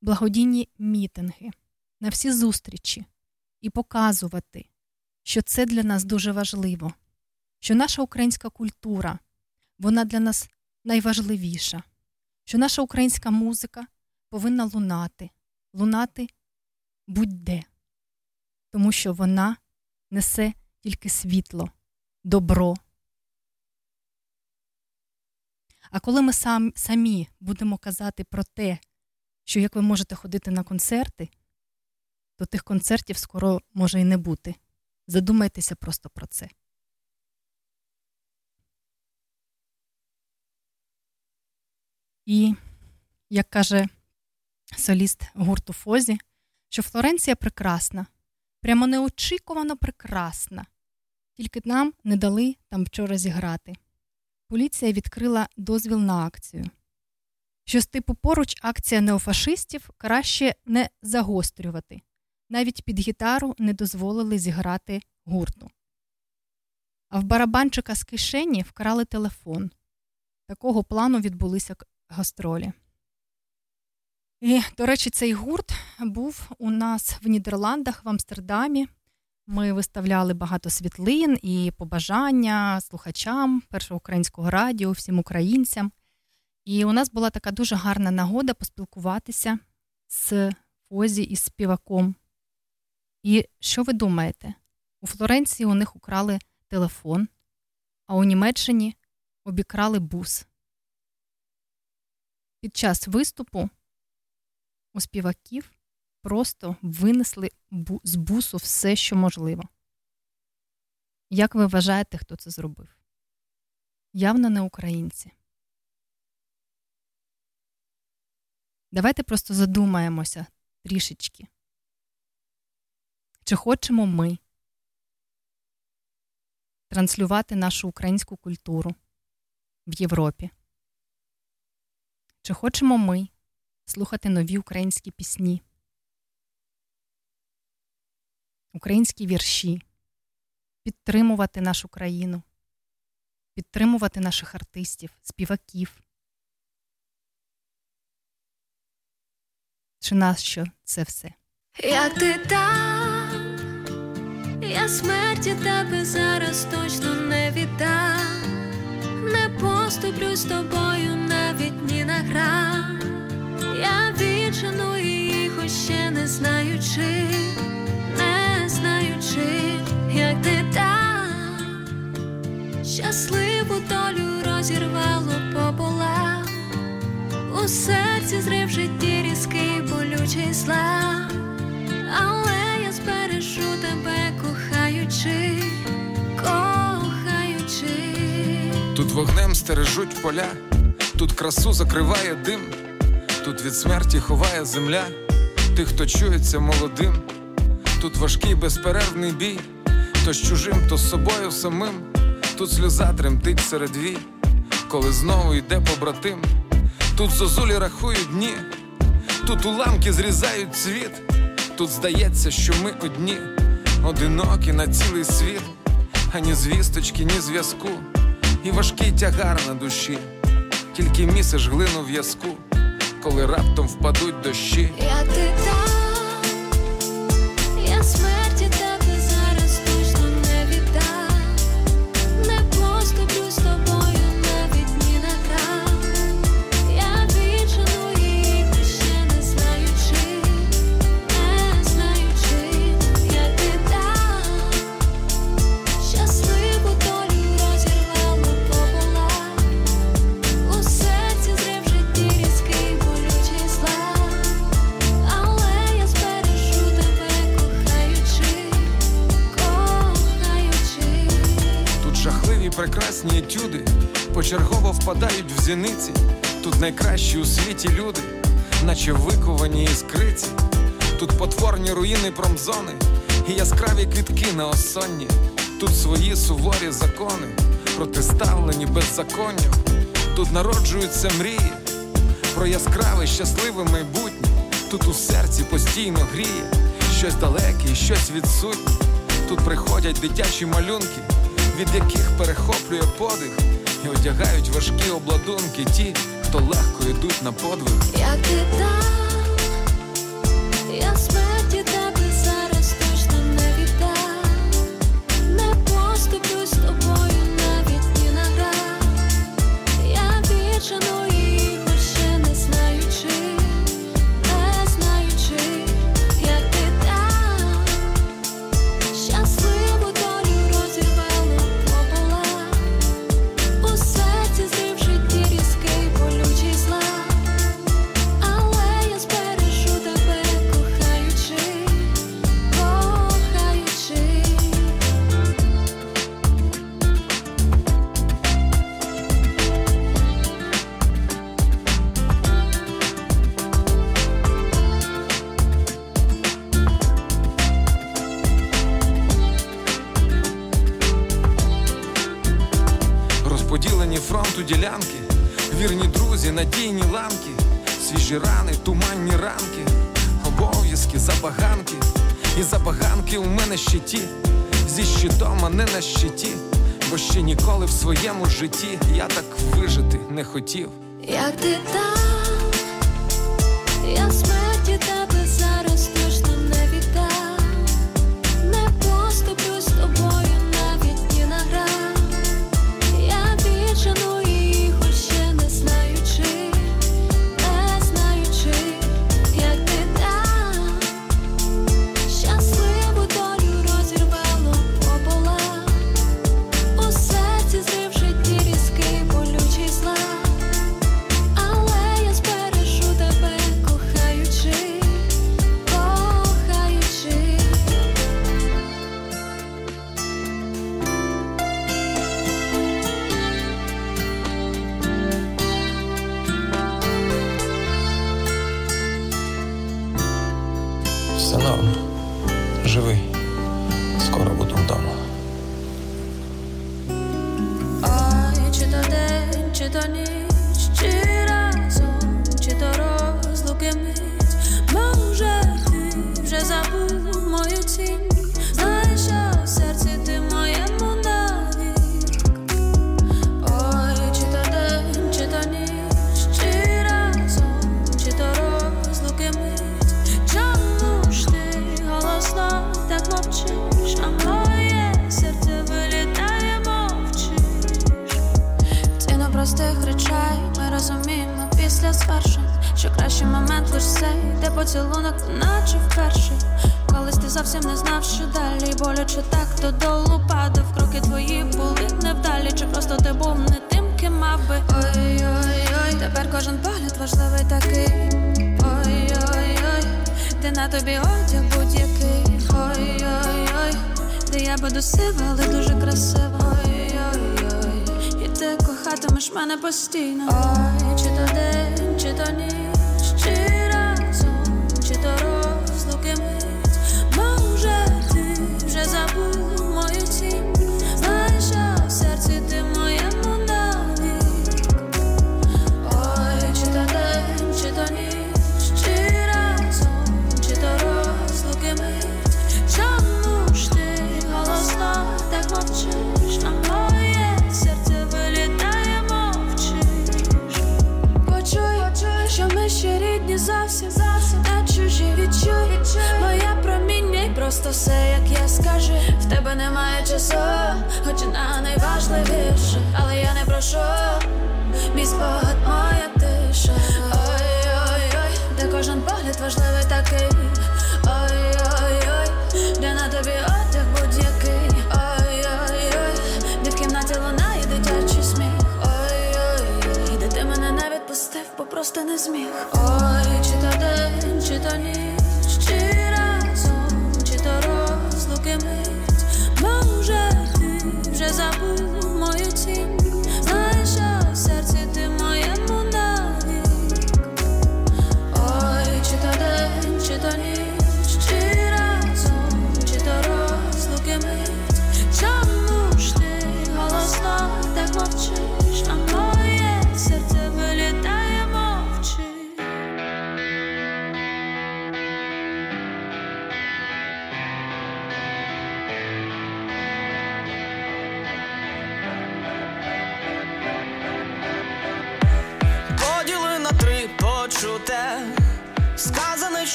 благодійні мітинги, на всі зустрічі і показувати, що це для нас дуже важливо, що наша українська культура, вона для нас найважливіша, що наша українська музика повинна лунати, лунати будь-де, тому що вона несе тільки світло, добро. А коли ми сам, самі будемо казати про те, що як ви можете ходити на концерти, то тих концертів скоро може і не бути. Задумайтеся просто про це. І, як каже соліст гурту Фозі, що Флоренція прекрасна, прямо неочікувано прекрасна, тільки нам не дали там вчора зіграти. Поліція відкрила дозвіл на акцію. Що з типу поруч акція неофашистів краще не загострювати. Навіть під гітару не дозволили зіграти гурту. А в барабанчика з кишені вкрали телефон. Такого плану відбулися гастролі. І, до речі, цей гурт був у нас в Нідерландах, в Амстердамі. Ми виставляли багато світлин і побажання слухачам першого українського радіо, всім українцям. І у нас була така дуже гарна нагода поспілкуватися з Фозі і співаком. І що ви думаєте? У Флоренції у них украли телефон, а у Німеччині обікрали бус. Під час виступу у співаків просто винесли з бусу все, що можливо. Як ви вважаєте, хто це зробив? Явно не українці. Давайте просто задумаємося трішечки. Чи хочемо ми транслювати нашу українську культуру в Європі? Чи хочемо ми слухати нові українські пісні, українські вірші, підтримувати нашу країну, підтримувати наших артистів, співаків? Чи нащо це все? Як ти там, я смерті тебе зараз точно не віддам, поступлю з тобою навіть ні на грам. Я віджену хоч ще не знаючи, не знаючи, як ти там, щасливу долю розірвало пополам, у серці зрив житті різкий болючий зла, але я збережу тебе, кохаючи. Вогнем стережуть поля, тут красу закриває дим, тут від смерті ховає земля, тих, хто чується молодим, тут важкий безперервний бій, то з чужим, то з собою самим, тут сльоза тремтить серед вій, коли знову йде побратим, тут зозулі рахують дні, тут уламки зрізають цвіт, тут здається, що ми одні, одинокі на цілий світ, ані звісточки, ні зв'язку і важкий тягар на душі, тільки місиш глину в'язку, коли раптом впадуть дощі. Я ти там, я смерті тебе прекрасні етюди, почергово впадають в зіниці. Тут найкращі у світі люди, наче виковані іскриці. Тут потворні руїни промзони і яскраві квітки на осонні. Тут свої суворі закони, протиставлені беззаконню. Тут народжуються мрії про яскраве, щасливе майбутнє. Тут у серці постійно гріє щось далеке щось відсутнє. Тут приходять дитячі малюнки, від яких перехоплює подих, і одягають важкі обладунки ті, хто легко йдуть на подвиг. Я ти поділені фронту ділянки, вірні друзі, надійні ланки, свіжі рани, туманні ранки, обов'язки, забаганки, і забаганки у мене щиті, зі щитом, а не на щиті, бо ще ніколи в своєму житті я так вижити не хотів. Як ти там, я смерть.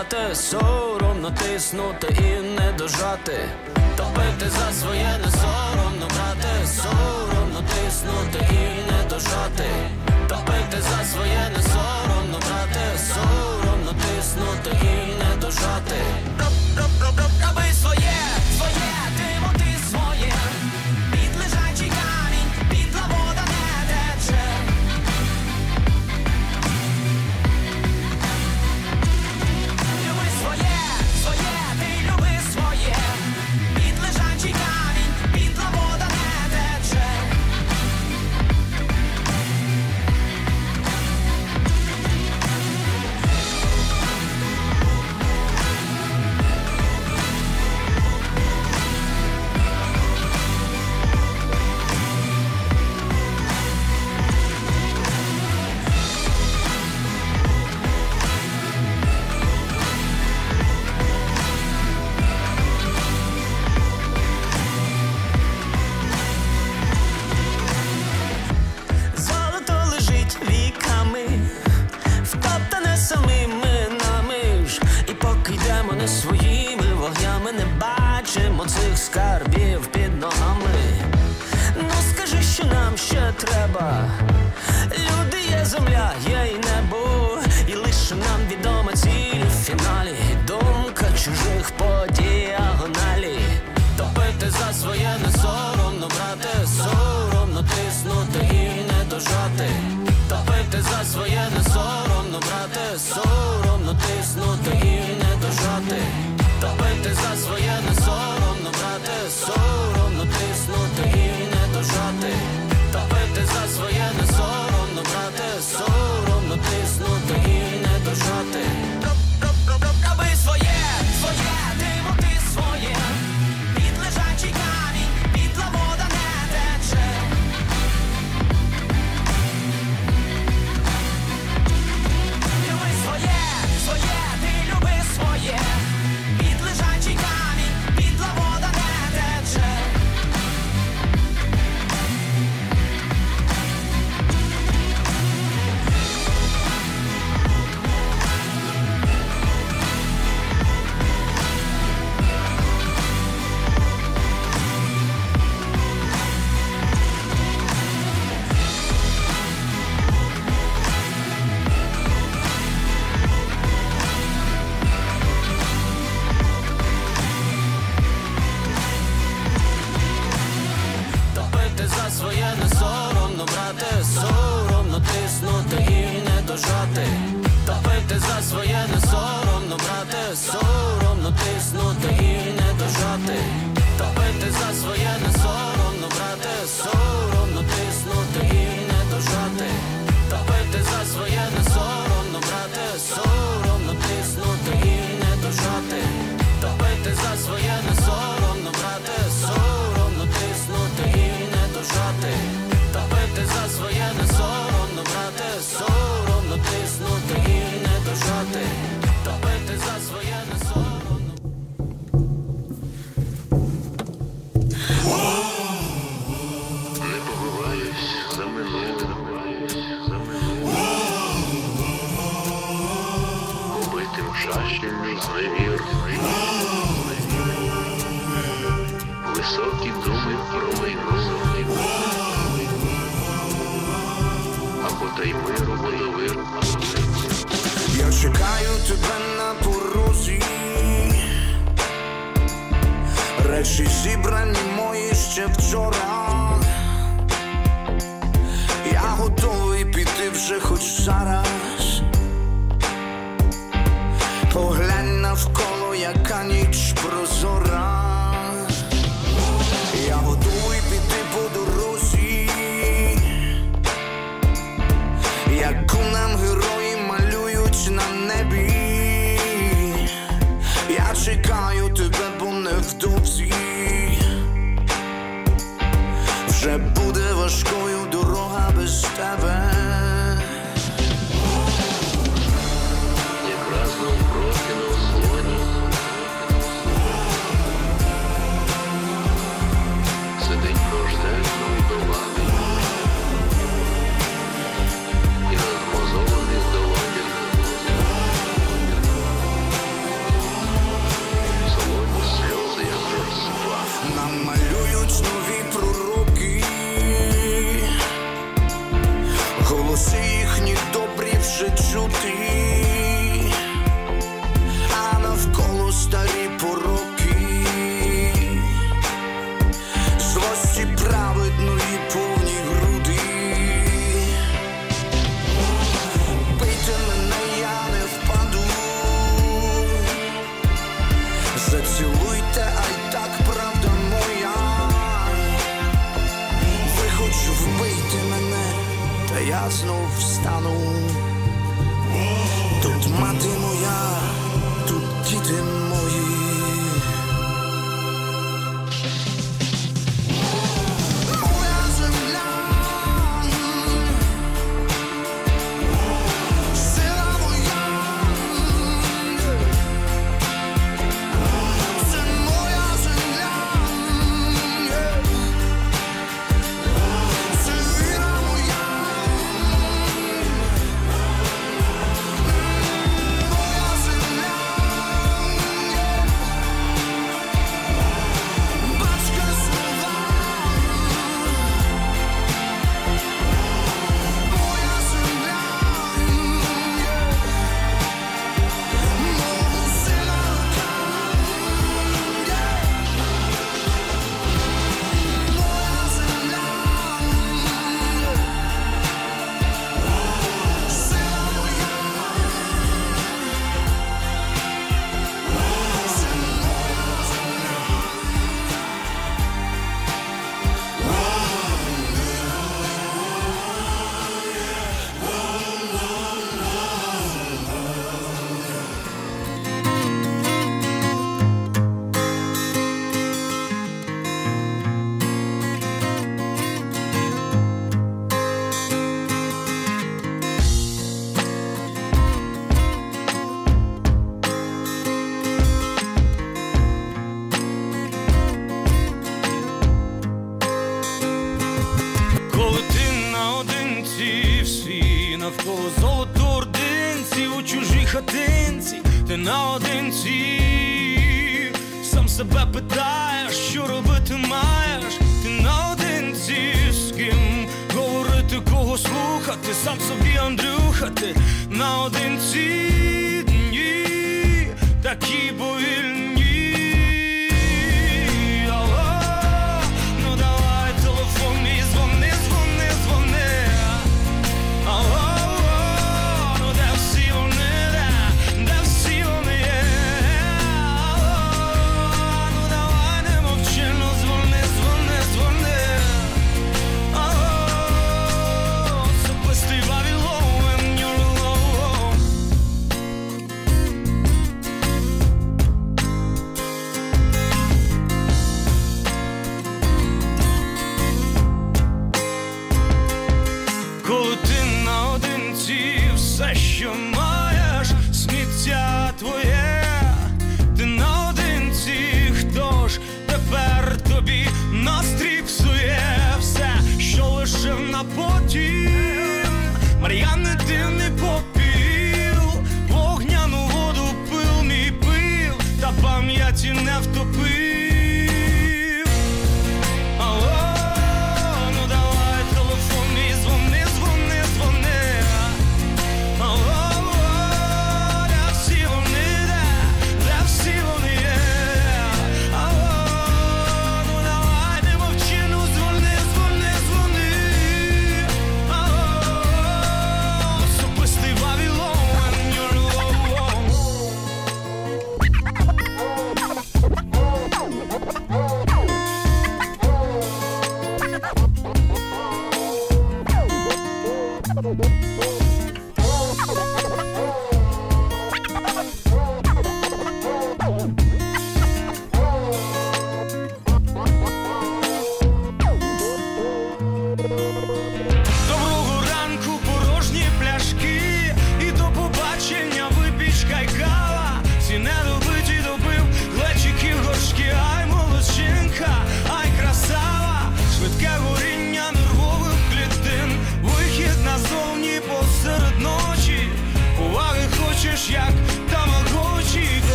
взяти, соромно тиснути і не дожати, Топити за своє не соромно брати, соромно тиснути і не дожати, Топити за своє не соромно брати, соромно тиснути і не дожати, Роби своє. своє не соромно брате, соромно тиснути і не дожати, та пити за своє не соромно брате, соромно. тебе на порозі, речі зібрані мої ще вчора. Я готовий піти вже хоч зараз. важкою дорога без тебе.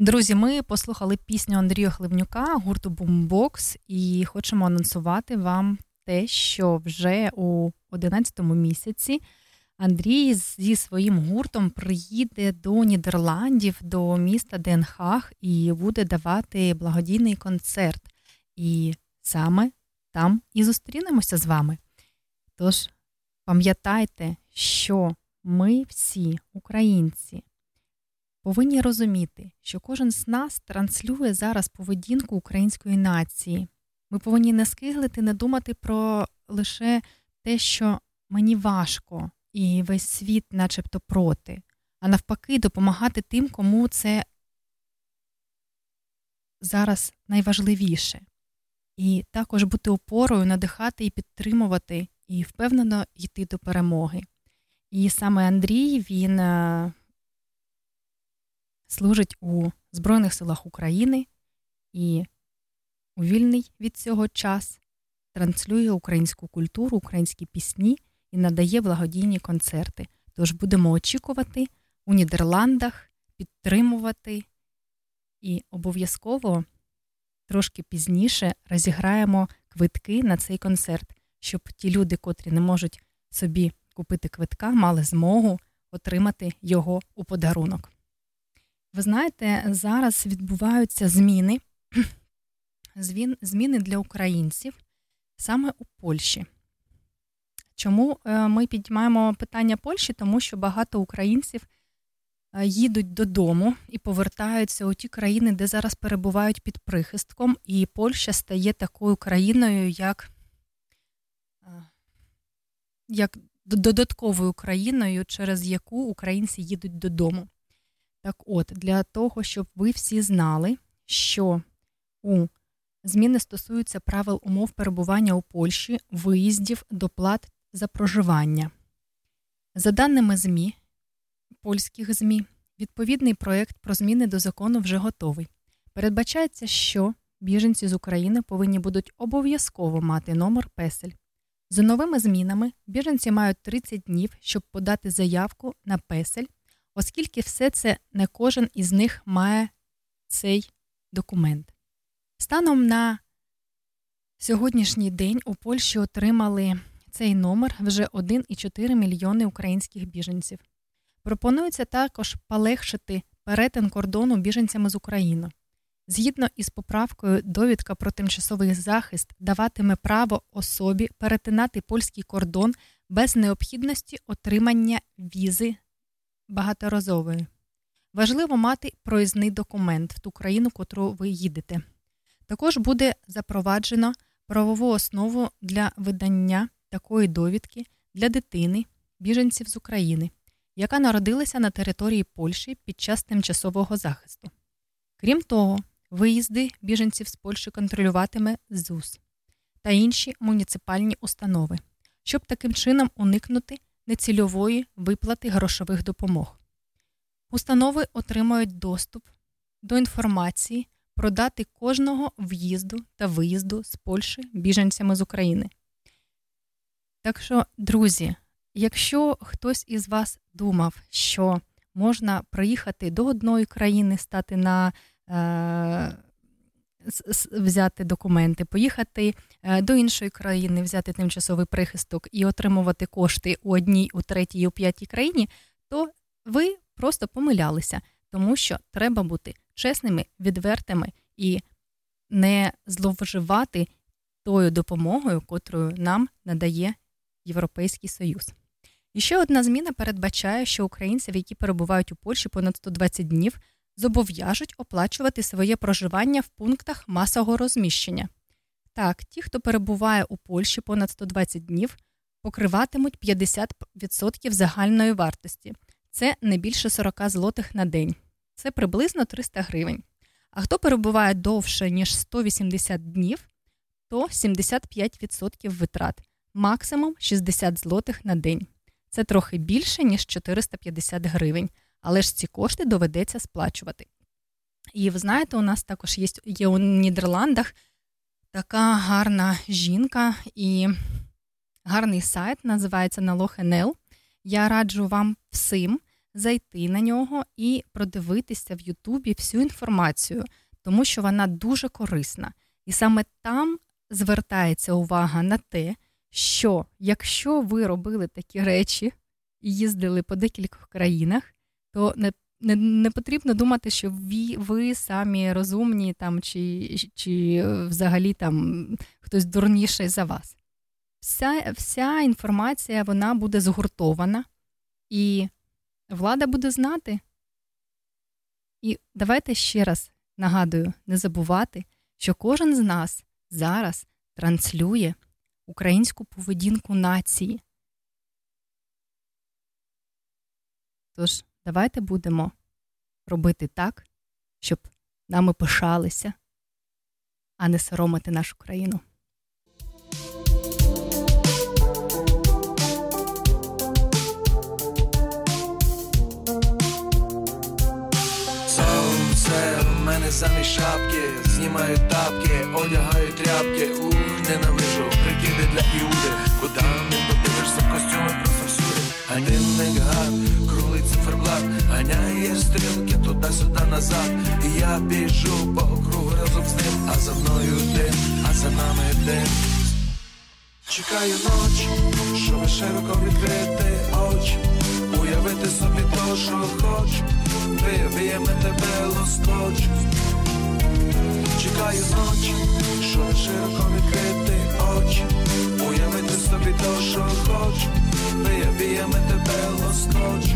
Друзі, ми послухали пісню Андрія Хливнюка гурту Бумбокс, і хочемо анонсувати вам те, що вже у 11 місяці Андрій зі своїм гуртом приїде до Нідерландів, до міста Денхах і буде давати благодійний концерт. І саме там і зустрінемося з вами. Тож пам'ятайте, що ми всі українці повинні розуміти, що кожен з нас транслює зараз поведінку української нації. Ми повинні не скиглити, не думати про лише те, що мені важко, і весь світ, начебто, проти, а навпаки, допомагати тим, кому це зараз найважливіше. І також бути опорою, надихати і підтримувати, і впевнено йти до перемоги. І саме Андрій він е, служить у Збройних силах України і у вільний від цього час транслює українську культуру, українські пісні і надає благодійні концерти. Тож будемо очікувати у Нідерландах підтримувати і обов'язково трошки пізніше розіграємо квитки на цей концерт, щоб ті люди, котрі не можуть собі купити квитка, мали змогу отримати його у подарунок. Ви знаєте, зараз відбуваються зміни, зміни для українців саме у Польщі. Чому е, ми підіймаємо питання Польщі? Тому що багато українців е, їдуть додому і повертаються у ті країни, де зараз перебувають під прихистком, і Польща стає такою країною, як, е, як додатковою країною, через яку українці їдуть додому. Так от, для того, щоб ви всі знали, що у зміни стосуються правил умов перебування у Польщі, виїздів, доплат за проживання. За даними ЗМІ, польських ЗМІ, відповідний проєкт про зміни до закону вже готовий. Передбачається, що біженці з України повинні будуть обов'язково мати номер песель. За новими змінами біженці мають 30 днів, щоб подати заявку на песель, оскільки все це не кожен із них має цей документ. Станом на сьогоднішній день у Польщі отримали цей номер вже 1,4 мільйони українських біженців. Пропонується також полегшити перетин кордону біженцями з України. Згідно із поправкою, довідка про тимчасовий захист даватиме право особі перетинати польський кордон без необхідності отримання візи багаторазової. Важливо мати проїзний документ в ту країну, котру ви їдете. Також буде запроваджено правову основу для видання такої довідки для дитини, біженців з України, яка народилася на території Польщі під час тимчасового захисту. Крім того, виїзди біженців з Польщі контролюватиме ЗУС та інші муніципальні установи, щоб таким чином уникнути нецільової виплати грошових допомог. Установи отримають доступ до інформації про дати кожного в'їзду та виїзду з Польщі біженцями з України. Так що, друзі, якщо хтось із вас думав, що можна приїхати до одної країни, стати на е, взяти документи, поїхати е, до іншої країни, взяти тимчасовий прихисток і отримувати кошти у одній, у третій, у п'ятій країні, то ви просто помилялися, тому що треба бути чесними, відвертими і не зловживати тою допомогою, котрою нам надає Європейський Союз. І ще одна зміна передбачає, що українців, які перебувають у Польщі понад 120 днів, зобов'яжуть оплачувати своє проживання в пунктах масового розміщення. Так, ті, хто перебуває у Польщі понад 120 днів, покриватимуть 50% загальної вартості. Це не більше 40 злотих на день. Це приблизно 300 гривень. А хто перебуває довше, ніж 180 днів, то 75% витрат, максимум 60 злотих на день. Це трохи більше, ніж 450 гривень, але ж ці кошти доведеться сплачувати. І ви знаєте, у нас також є, є у Нідерландах така гарна жінка і гарний сайт називається Налог.НЛ. Я раджу вам всім зайти на нього і продивитися в Ютубі всю інформацію, тому що вона дуже корисна. І саме там звертається увага на те, що якщо ви робили такі речі і їздили по декількох країнах, то не не, не потрібно думати, що ви ви самі розумні там, чи чи взагалі там хтось дурніший за вас. Вся вся інформація вона буде згуртована, і влада буде знати. І давайте ще раз нагадую, не забувати, що кожен з нас зараз транслює українську поведінку нації. Тож, давайте будемо робити так, щоб нами пишалися, а не соромити нашу країну. Сонце в мене замість шапки, знімаю тапки, одягаю тряпки, ух, ненавижу прикиди для іуди, куда не подивишся, костюми просто всюди стрілки туди-сюди назад. І я біжу по округу разом з ним, а за мною дим, а за нами дим. Чекаю ночі, щоб широко відкрити очі, уявити собі то, що хочу, вивіємо тебе лоскоч. Чекаю ноч, щоб широко відкрити очі, уявити собі то, що хочу, вивіємо тебе лоскоч.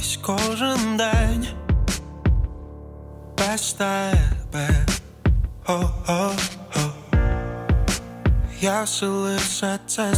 Прокидатись кожен день без тебе. О-о-о. Я все це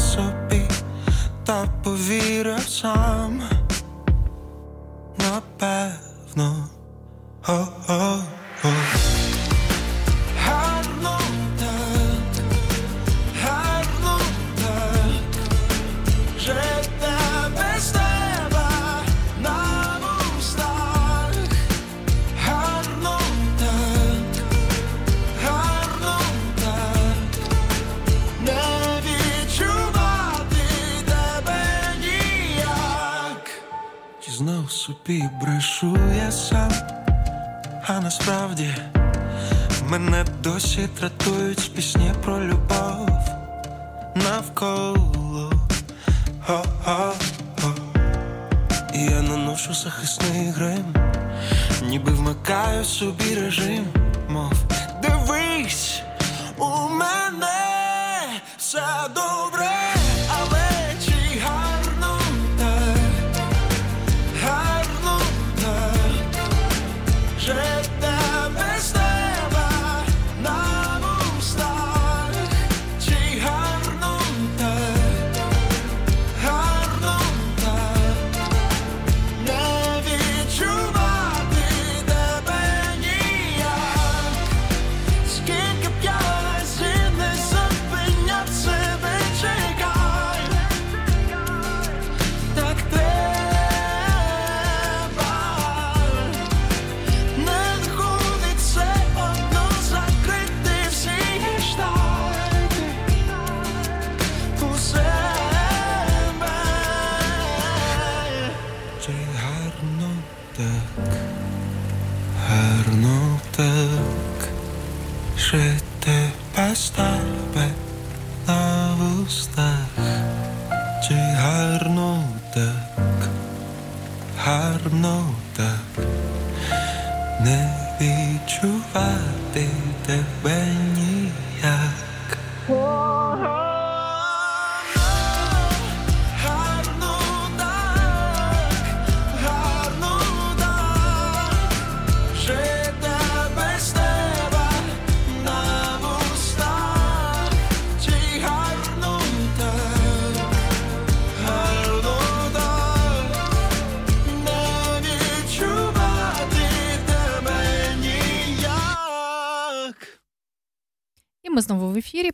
насправді мене досі тратують пісні про любов навколо. О-о-о. Я наношу захисний грим, ніби вмикаю собі режим, мов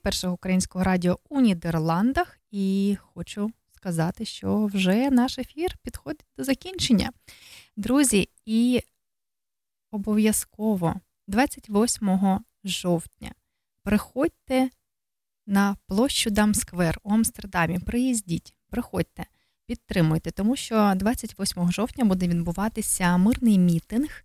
першого українського радіо у Нідерландах. І хочу сказати, що вже наш ефір підходить до закінчення. Друзі, і обов'язково 28 жовтня приходьте на площу Дамсквер у Амстердамі. Приїздіть, приходьте, підтримуйте, тому що 28 жовтня буде відбуватися мирний мітинг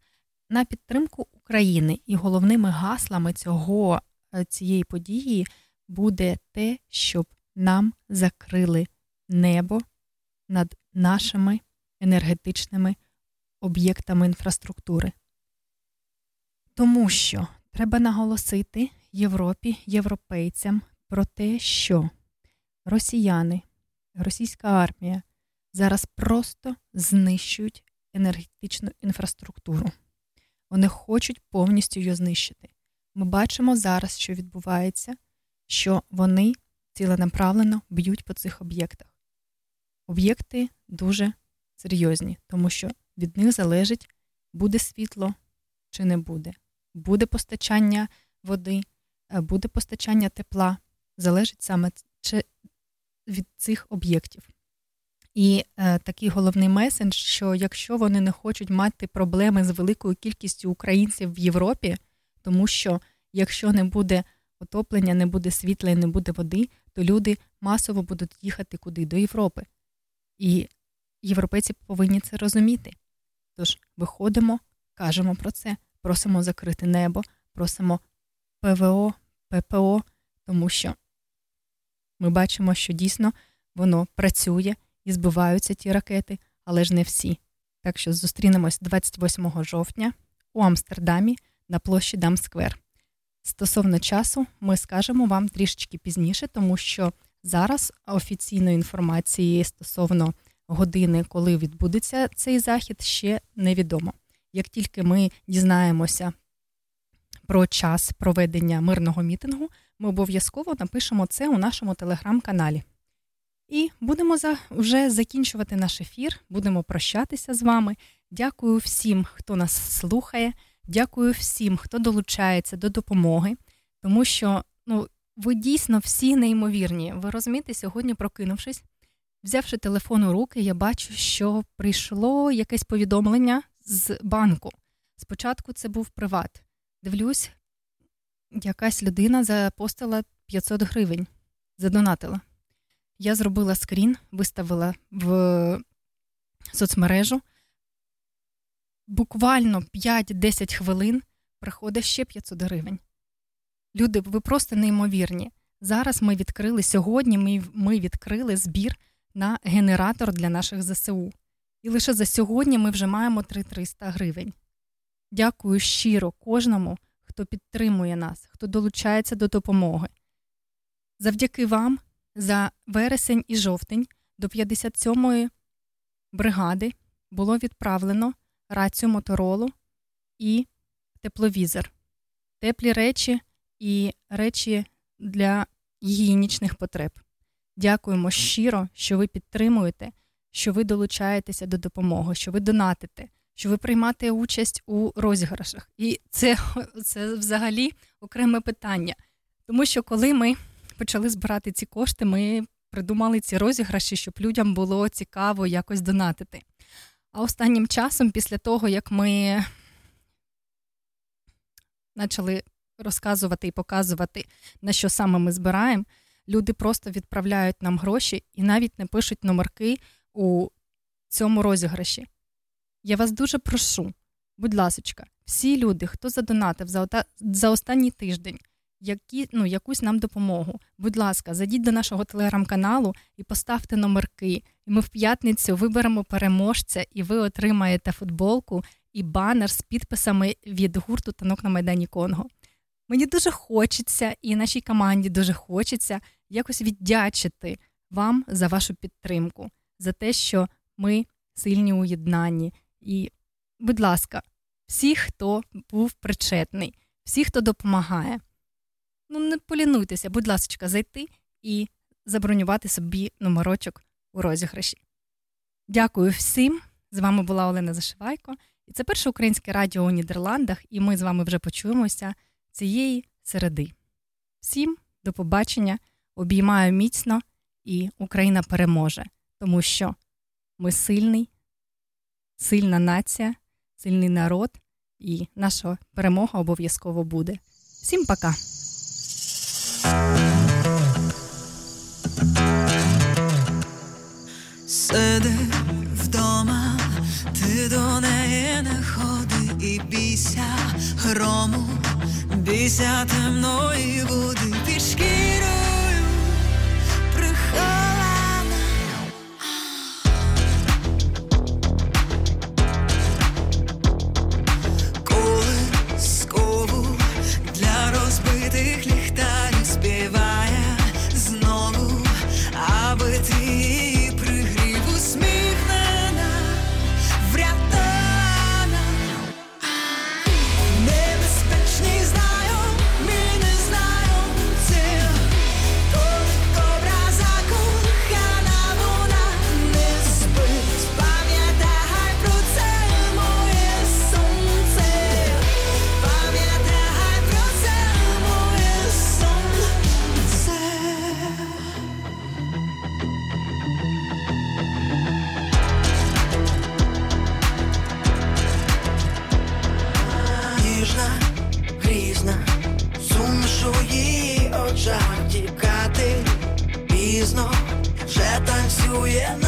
на підтримку України. І головними гаслами цього, е, цієї події буде те, щоб нам закрили небо над нашими енергетичними об'єктами інфраструктури. Тому що треба наголосити Європі, європейцям про те, що росіяни, російська армія зараз просто знищують енергетичну інфраструктуру. Вони хочуть повністю її знищити. Ми бачимо зараз, що відбувається, що вони ціленаправлено б'ють по цих об'єктах. Об'єкти дуже серйозні, тому що від них залежить, буде світло чи не буде, буде постачання води, е, буде постачання тепла, залежить саме від цих об'єктів. І е, такий головний меседж, що якщо вони не хочуть мати проблеми з великою кількістю українців в Європі, тому що якщо не буде отоплення, не буде світла і не буде води, то люди масово будуть їхати куди? До Європи. І європейці повинні це розуміти. Тож виходимо, кажемо про це, просимо закрити небо, просимо ПВО, ППО, тому що ми бачимо, що дійсно воно працює і збиваються ті ракети, але ж не всі. Так що зустрінемось 28 жовтня у Амстердамі на площі Дамсквер. Стосовно часу, ми скажемо вам трішечки пізніше, тому що зараз офіційної інформації стосовно години, коли відбудеться цей захід, ще невідомо. Як тільки ми дізнаємося про час проведення мирного мітингу, ми обов'язково напишемо це у нашому телеграм-каналі. І будемо за, вже закінчувати наш ефір, будемо прощатися з вами. Дякую всім, хто нас слухає. Дякую всім, хто долучається до допомоги, тому що ну, ви дійсно всі неймовірні. Ви розумієте, сьогодні, прокинувшись, взявши телефон у руки, я бачу, що прийшло якесь повідомлення з банку. Спочатку це був приват. Дивлюсь, якась людина запостила 500 гривень, задонатила. Я зробила скрін, виставила в соцмережу. Буквально 5-10 хвилин приходить ще 500 гривень. Люди, ви просто неймовірні. Зараз ми відкрили сьогодні. Ми, ми відкрили збір на генератор для наших ЗСУ. І лише за сьогодні ми вже маємо 3300 гривень. Дякую щиро кожному, хто підтримує нас, хто долучається до допомоги. Завдяки вам за вересень і жовтень до 57-ї бригади було відправлено рацію моторолу і тепловізор, теплі речі і речі для гігієнічних потреб. Дякуємо щиро, що ви підтримуєте, що ви долучаєтеся до допомоги, що ви донатите, що ви приймаєте участь у розіграшах. І це, це взагалі окреме питання. Тому що коли ми почали збирати ці кошти, ми придумали ці розіграші, щоб людям було цікаво якось донатити. А останнім часом, після того, як ми почали розказувати і показувати, на що саме ми збираємо, люди просто відправляють нам гроші і навіть не пишуть номерки у цьому розіграші. Я вас дуже прошу, будь ласка, всі люди, хто задонатив за останній тиждень, які, ну, якусь нам допомогу. Будь ласка, зайдіть до нашого телеграм-каналу і поставте номерки. І ми в п'ятницю виберемо переможця, і ви отримаєте футболку і банер з підписами від гурту танок на Майдані Конго. Мені дуже хочеться, і нашій команді дуже хочеться якось віддячити вам за вашу підтримку, за те, що ми сильні у. І, будь ласка, всі, хто був причетний, всі, хто допомагає ну не полінуйтеся, будь ласка, зайти і забронювати собі номерочок у розіграші. Дякую всім. З вами була Олена Зашивайко, і це перше українське радіо у Нідерландах, і ми з вами вже почуємося цієї середи. Всім до побачення, обіймаю міцно, і Україна переможе, тому що ми сильний, сильна нація, сильний народ, і наша перемога обов'язково буде. Всім пока! Сиди вдома, ти до неї не ходи і бійся грому, бійся темної води yeah.